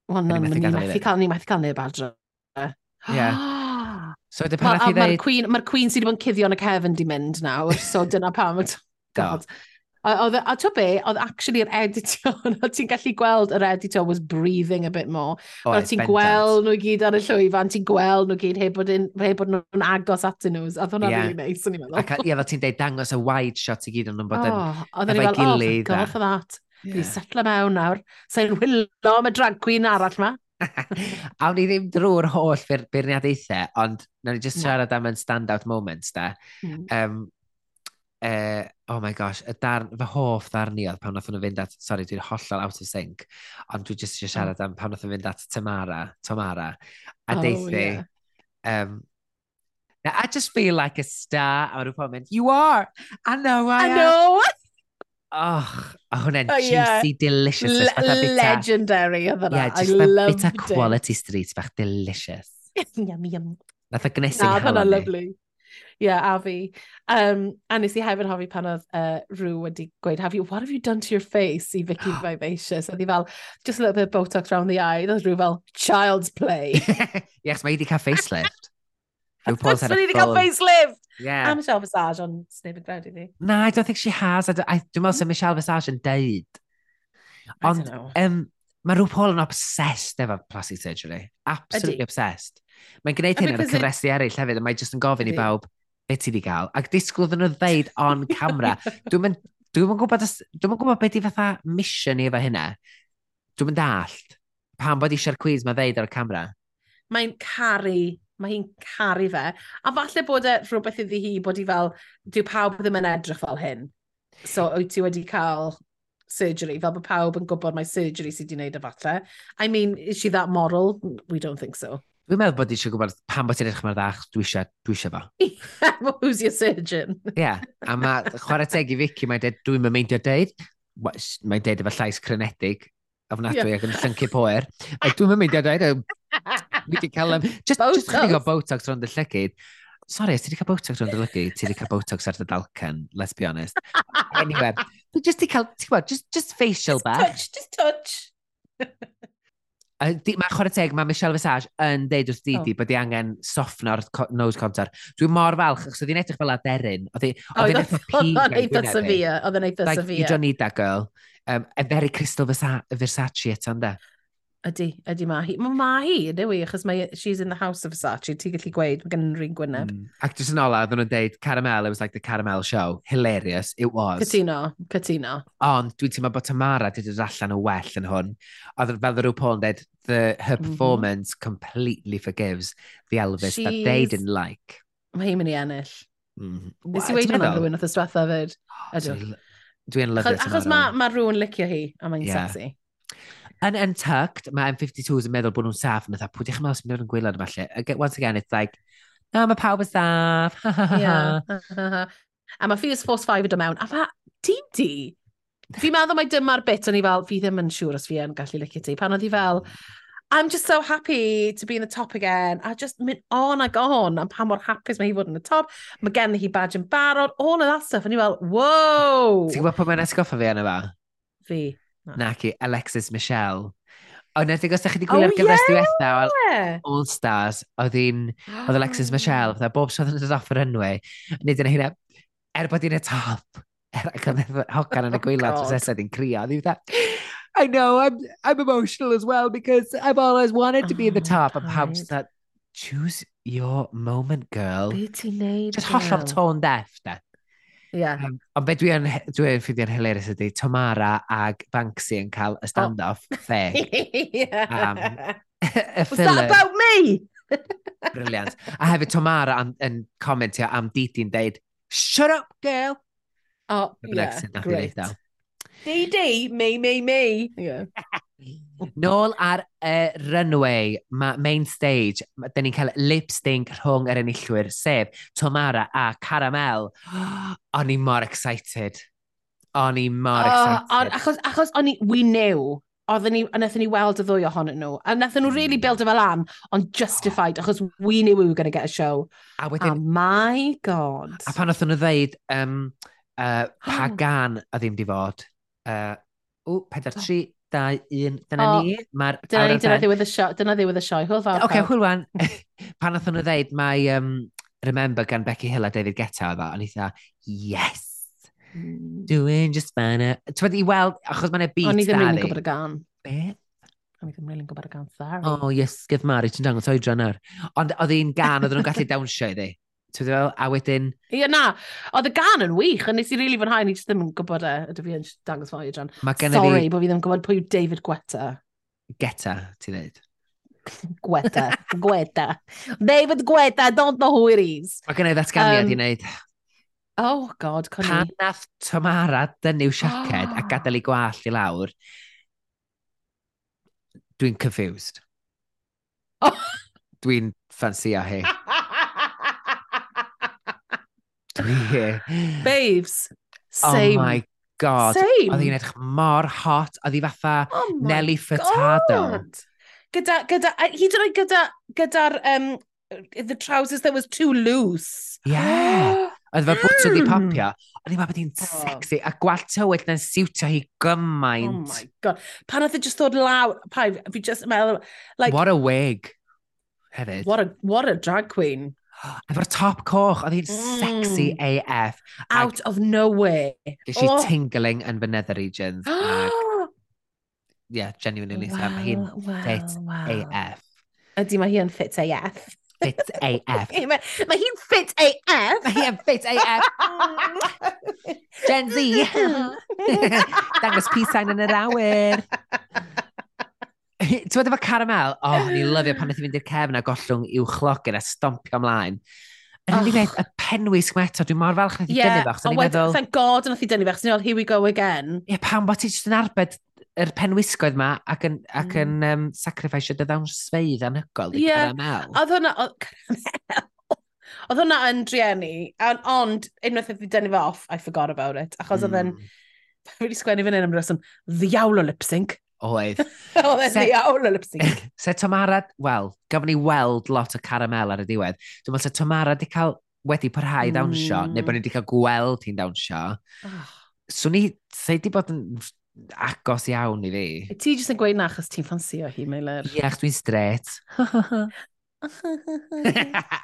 wel, na, ni methu cael, ni methu cael neb adre. Yeah. so dy pan well, Mae'r Queen, ma Queen sydd wedi bod yn cuddio yn y cefn di mynd nawr, so dyna pam. God. Oedd, a to be, oedd actually yr editor, o ti'n gallu gweld yr editor was breathing a bit more. O, o ti'n gweld nhw gyd ar y llwyfan, ti'n gweld nhw gyd heb bod, in, heb bod nhw'n agos atyn nhw. Oedd hwnna'n yeah. really nice, o'n i'n meddwl. Ac ie, yeah, ti'n deud dangos y wide shot i gyd o'n nhw'n bod yn oh, efo'i gilydd. Oh, thank God for that. Yeah. Dwi'n setlo mewn nawr. Sa'n wylo am y drag queen arall ma. a wni ddim drwy'r holl beirniadaethau, ond na ni just siarad am yn stand-out moments da. Mm. Um, uh, oh my gosh, y darn, fy hoff ddarni oedd pan wnaethon nhw fynd at, sorry, dwi'n hollol out of sync, ond dwi jyst eisiau siarad am pan wnaethon nhw fynd at Tamara, Tamara, a oh, deithi. Yeah. Um, now, I just feel like a star, a rhyw pwynt mynd, you are, I know I, I am. know. Och, a hwnna'n oh, juicy, yeah. delicious. Le bita, legendary oedd yna. Yeah, just I loved bit it. quality street bach delicious. yum, yum. Nath o gnesu no, hawdd. Na, lovely. Ie, yeah, a fi. Um, a nes i hefyd hofi pan oedd uh, rhyw wedi gweud, have you, what have you done to your face i Vicky Vivacious? Oedd hi fel, just a little bit of Botox round the eye. Oedd rhyw fel, child's play. yes, mae i wedi cael facelift. Rhyw pos had a full... cael facelift! Yeah. A Michelle Visage, ond sneb yn gwneud i fi. No, I don't think she has. I, I, dwi'n meddwl sy'n Michelle Visage yn deud. Ond, um, mae rhyw Paul yn obsessed efo plastic surgery. Absolutely Ydy. obsessed. Mae'n gwneud hyn ar y cyfresi it... eraill hefyd, a mae jyst yn gofyn i bawb, beth ti di gael? Ac disgwyl iddyn nhw ddeud on camera. Dwi'n mynd... Dwi'n gwybod, dwi gwybod beth i fatha mission i efo hynna. Dwi'n mynd allt. Pan bod eisiau'r quiz mae ddeud ar y camera. Mae'n caru mae hi'n caru fe. A falle bod e rhywbeth iddi hi bod hi fel, dyw pawb ddim yn edrych fel hyn. So, wyt ti wedi cael surgery, fel bod pawb yn gwybod mae surgery sydd wedi wneud y e falle. I mean, is she that moral? We don't think so. Dwi'n meddwl bod eisiau gwybod pan bod ti'n edrych mae'r ddach, dwi eisiau, dwi eisiau fo. well, who's your surgeon? Ie, yeah. a mae chwarae teg i Vicky, mae'n dweud, dwi'n meindio deud, mae'n deud efo llais crenedig, ofnadwy yeah. ac yn llyncu poer. A dwi'n meindio deud, dwi wedi cael... Um, just, just chydig o botox rhwng y llygyd. Sorry, ti wedi cael botox rhwng y llygyd? Ti wedi cael botox ar dy dalcan, let's be honest. Anyway, just i cael, ti'n gwybod, just, just facial just bach. touch, just touch. Mae chwarae teg, mae Michelle Visage yn deud wrth Didi oh. bod i angen soffno'r co nose contour. Dwi'n mor falch, achos oedd hi'n edrych fel aderyn. Oedd hi'n eitha pig. Oedd hi'n eitha severe. Oedd hi'n eitha severe. Like, you don't need that girl. Um, a very Crystal Versace eto, ynda? Ydy, ydy ma hi. Mae ma hi, ydy wi, achos mae she's in the house of Versace, ti'n gallu gweud, mae gen rhywun gwyneb. Mm. Ac jyst yn ola, ddyn nhw'n deud, Caramel, it was like the Caramel show. Hilarious, it was. Cytuno, cytuno. Ond dwi'n teimlo bod Tamara wedi dod allan o well yn hwn. Oedd fel ddyn nhw yn deud, the, her mm-hmm. performance mm. completely forgives the Elvis she's... that they didn't like. Mae hi'n mynd i ennill. Mm. Nes i weid hwnna rhywun oedd y stwetha fyd. Dwi'n lyfio Tamara. Achos mae ma rhywun licio hi, a mae'n yeah. sexy yn Untucked, mae M52s yn meddwl bod nhw'n saff, yn dda, pwydych chi'n meddwl sy'n meddwl yn gwylod yma falle. E, once again, it's like, no, mae pawb yn saff. yeah. a mae Fierce Force 5 yn dod mewn, a mae Didi. Fi'n meddwl mai dyma'r bit o'n i fel, fi ddim yn siŵr os fi yn gallu licio ti. Pan oedd hi fel, I'm just so happy to be in the top again. I just mynd on ag on A pa mor hapus mae hi fod yn y top. Mae gen hi badge yn barod, all of that stuff. A ni fel, wow! Ti'n gwybod pwy mae'n esgoffa fi yna fa? Fi. Naci, Alexis Michelle. Ond edrych os da chi wedi gwylio'r oh, gyfres yeah! diwethaf All Stars, oedd hi'n, oedd Alexis Michelle, oedd bob sydd yn dod off yr enwy, nid yna hynna, er bod hi'n y top, er ac yn hogan yn y oh, gwylau, dros oedd hi'n crio, oedd hi'n I know, I'm, I'm emotional as well because I've always wanted to be in the oh, top. A pawb that, choose your moment, girl. Be ti'n neud, Just hollol tone deaf, da. Yeah. Um, ond be dwi'n dwi ffeindio'n hilarious ydy, Tomara ag Banksy yn cael y stand-off oh. fake. um, y Was that about me? Brilliant. A hefyd Tomara yn, yn comentio am Didi'n deud, Shut up, girl! Oh, yeah, great. Didi, me, me, me. Yeah. Nôl ar y uh, runway, mae main stage, dyn ni'n cael lip sync rhwng yr enillwyr, sef Tomara a Caramel. o'n i mor excited. O'n i mor oh, excited. On, achos, achos o'n i, we knew, oedden ni, wnaethon ni weld y ddwy ohonyn nhw, a wnaethon nhw really mm. build fel am, ond justified, oh. achos we knew we were going to get a show. A wedyn... Oh my god. A pan oedden nhw ddeud, um, uh, pa gan a ddim di fod? Uh, o, 43, dau, un. Dyna oh, ni. Mae'r Dyna ni, dyna ddiwedd y sioe. Dyna ddiwedd y sioe. Hwyl fawr. Oce, okay, hwyl wan. Pan oedd nhw ddeud, mae um, Remember gan Becky Hill a David Guetta oedd o. O'n i dda, yes! Mm. Doing just fine. Ti'n wedi i weld, achos mae'n e beat. O'n i ddim rili'n gwybod y gan. Be? O'n i ddim rili'n gwybod y gan, sorry. Oh, yes, gyf Mari, ti'n dangos oedran ar. Ond oedd hi'n gan, oedd nhw'n gallu dawnsio iddi ti'n fel, a wedyn... Ie, yeah, na. Oedd y gan yn wych, a nes i rili really fwynhau, ni ddim yn gwybod e, ydw fi yn dangos fawr i dran. Sorry, fi... bod fi ddim yn gwybod pwy yw David Gweta. Geta, ti'n dweud. Gweta, Gweta. David Gweta, don't know who it is. Mae gen i ddatganiad um, i wneud. Oh, god, conni. Pan nath Tamara dynnu'w siaced oh. a gadael ei gwall i lawr, dwi'n confused. Oh. Dwi'n ffansio hi. dwi. Babes, same. Oh my god. Same. Oedd hi'n edrych mor hot. Oedd hi fatha oh Nelly Furtado. God. Gyda, gyda, hyd yn oed gyda, gyda'r um, the trousers that was too loose. Yeah. Oedd fe bwtw di popio. Mm. Oedd hi'n meddwl bod hi'n oh. sexy. A gweld tywyll na'n siwtio hi gymaint. Oh my god. Pan oedd e hi just ddod lawr. Pa, fi just meddwl... Like, what a wig. Hefyd. What a, what a drag queen. Efo'r top coch, oedd hi'n mm. sexy AF. Out of nowhere. Ges i oh. tingling yn fy nether regions. ac, yeah, genuinely, wow, mae hi'n wow, fit wow. AF. Ydy, mae hi yn fit AF. Fit AF. mae ma hi'n fit AF. Mae hi'n fit AF. Gen Z. Dangos peace sign yn yr awyr. Ti'n meddwl efo caramel? Oh, ni lyfio pan wnaeth i fynd i'r cefn a gollwng i'w chlogyr a stompio ymlaen. Yn oh. beth, y penwys gweto, dwi'n mor falch nath i yeah, dynnu fach. So meddwl... Thank God nath i dynnu fach, sy'n ni'n here we go again. Ie, yeah, pan bod ti jyst yn arbed yr penwisgoedd ma ac yn, ac yn mm. um, sacrifice dy ddawn sfeidd anhygol i yeah. caramel. Oedd hwnna, oedd caramel. Oedd hwnna yn drieni, ond unwaith oedd i dynnu fe off, I forgot about it. Achos mm. oedd yn, hmm. fi wedi sgwennu fan hyn am reswm, ddiawl o lip sync oedd... oedd e'n ddiawl o y psig. Se Tomara, wel, gafon ni weld lot o caramel ar y diwedd. Dwi'n meddwl se Tomara di cael wedi parhau i dawnsio, mm. neu bod ni wedi cael gweld hi'n dawnsio. Oh. So ni, se di bod yn agos iawn i fi. Ti jyst yn gweud na achos ti'n ffansio hi, Meiler. Ie, achos dwi'n stret.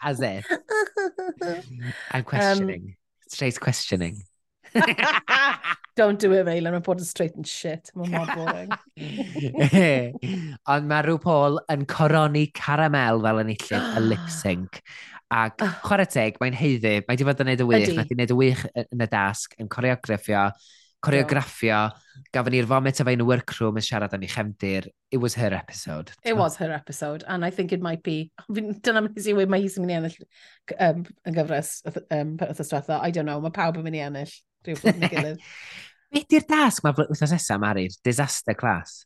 As if. I'm questioning. Um, Straight questioning. Don't do it, Maelon. Mae'n bod yn straight and shit. Mae'n mor boring. Ond mae rhyw Paul yn coroni caramel fel yn illydd y lip sync. Ac chwarae teg, mae'n heiddi. Mae wedi bod yn neud y wych. Mae wedi neud y wych yn y dasg, yn coreograffio, coreograffio. Gafon ni'r vomit o fe'n y workroom yn siarad yn ei chefndir. It was her episode. It was her episode, and I think it might be... Dyna mynd i wei, mae hi'n mynd i ennill um, yn gyfres um, pethau. I don't know, mae pawb yn mynd i ennill. Rhyw ffwrdd yn ei gilydd. Be di'r dasg mae wythnos nesaf, Mari'r? Disaster class?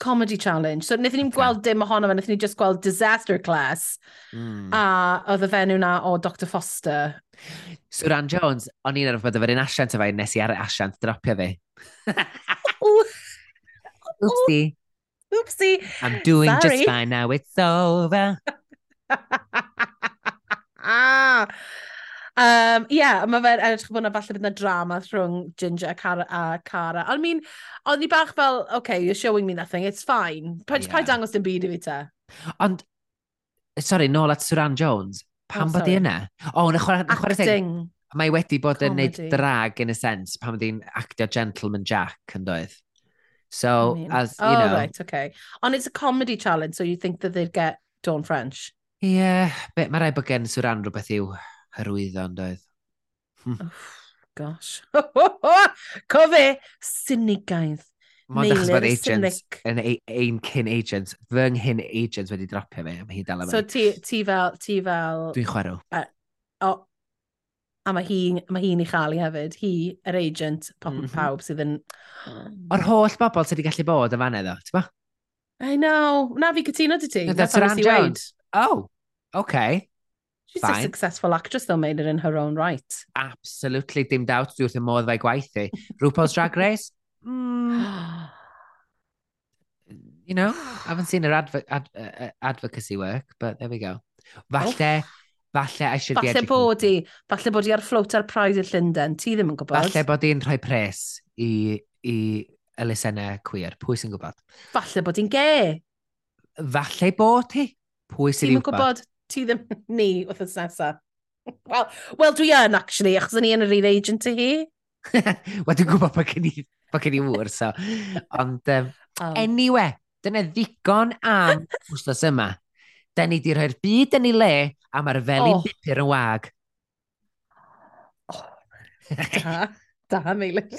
comedy challenge. So wnaethon ni'n okay. gweld dim ohono fe, wnaethon ni just gweld disaster class. Mm. A oedd y fenw na o Dr Foster. Suran Jones, o'n i'n arfer bod efo'r un asiant efo nes i ar y asiant dropio fi. Oopsie. Oopsie. I'm doing Sorry. just fine now, it's over. ah. Um, Ie, yeah, mae fe'n edrych bod yna falle bydd yna drama rhwng Ginger a Cara. A Cara. I mean, ond ni bach fel, okay, you're showing me nothing, it's fine. Pa, yeah. pa dangos dim byd i fi te? Ond, sorry, nôl at Suran Jones, pam oh, bod i yna? O, oh, na chwarae... Acting. Mae wedi bod yn neud drag in a sense pam bod i'n actio Gentleman Jack yn doedd. So, I mean, as, you oh, know... right, okay. And it's a comedy challenge, so you think that they'd get Dawn French? Ie, yeah, mae rai bod gen Suran rhywbeth yw hyrwyddan, doedd. Hm. Oh, gosh. Co fe, synigaidd. Mond achos bod agents, yn ein cyn agents, fy nghyn agents wedi dropio fe, mae hi dal am So ti, ti fel, ti fel... Dwi'n chwerw. Uh, o, a mae hi'n ma hi, hi i chael i hefyd. Hi, yr agent, pop mm -hmm. pawb sydd yn... O'r holl bobl sydd wedi gallu bod yn fanna ddo, ti'n ba? I know. Na fi cytuno dy ti. Na, that's Rand Jones. Oh, okay. She's Fine. a successful actress though, made it in her own right. Absolutely, dim doubt dwi wrth y modd fe'i gwaith i. RuPaul's Drag Race? Mm. you know, I haven't seen her adv ad uh, uh, advocacy work, but there we go. Falle, oh. falle I should falle be bod i, falle bod i ar float ar Pride i Llundain, ti ddim yn gwybod. Falle bod i'n rhoi pres i, i elusennau queer, pwy sy'n gwybod? Falle bod i'n ge. Falle bod hi. Pwy sy'n gwybod? ti ddim ni wrth ys nesaf. Wel, well, dwi yn, actually, achos o'n i yn yr un agent i hi. Wel, dwi'n gwybod bod gen i, bod gen i wr, so. Ond, um, oh. anyway, dyna ddigon am wstos yma. Da ni di rhoi'r byd yn ei le, a mae'r felin oh. bipur yn wag. Oh. da, da, Meilydd.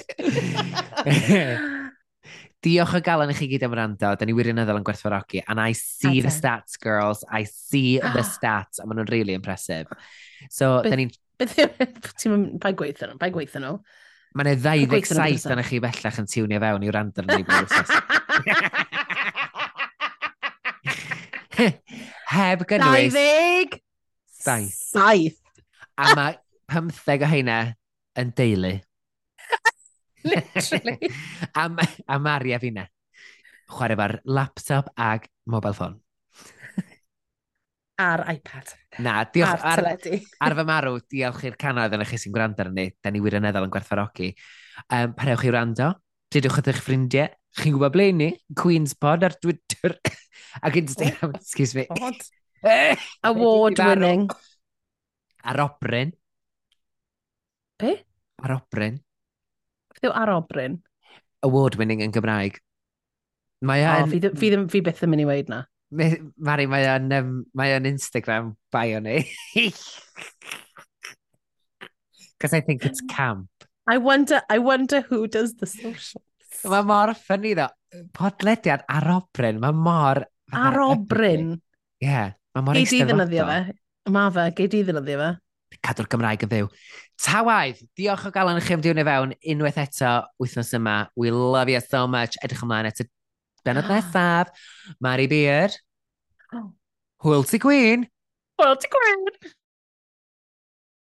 Diolch o galon i chi gyd am rando. Da ni wirioneddol yn gwerthfawrogi. And I see That's the stats, girls. I see ah. the stats. A maen nhw'n really impressive. So, da ni'n... Ti'n Pa'i gweithio nhw? Pa'i gweithio nhw? Mae yna 27 yna chi bellach yn tiwnio fewn i'w rand arni. Heb gynnwys... 27! Saith! A mae 15 o heina yn deulu. Literally. a, a Maria fi na. Chwarae fo'r laptop ag mobile phone. Ar iPad. Na, diolch. Ar, ar, ar fy marw, diolch i'r canoedd yn chi sy'n gwrando arni. Da ni wirioneddol yn gwerthfarogi. Um, parewch i wrando. Dydwch ydych ffrindiau. Chi'n gwybod ble ni? Queen's Pod ar Twitter. ac Instagram, excuse me. Award winning. Ar Obryn. Be? Ar Obryn yw Arobryn? Award-winning yn Gymraeg. Mae o, fi, fi, ddim, fi byth yn mynd i weid na. Mari, mae o'n um, mae o'n Instagram bio ni. Because I think it's camp. I wonder, I wonder who does the socials. Mae mor ffynnu ddo. Podlediad ar obryn. Mae mor... Ar obryn? Ie. Yeah, mae mor eistedd. Gei di ddynyddio fe. Mae fe, gei di ddynyddio fe cadw'r Gymraeg yn ddiw. Tawaidd, diolch o galon i chi am i fewn unwaith eto wythnos yma. We love you so much. Edrych ymlaen at y benod ah. nesaf. Mari Beard. Oh. Hwyl ti Gwyn. Hwyl ti Gwyn.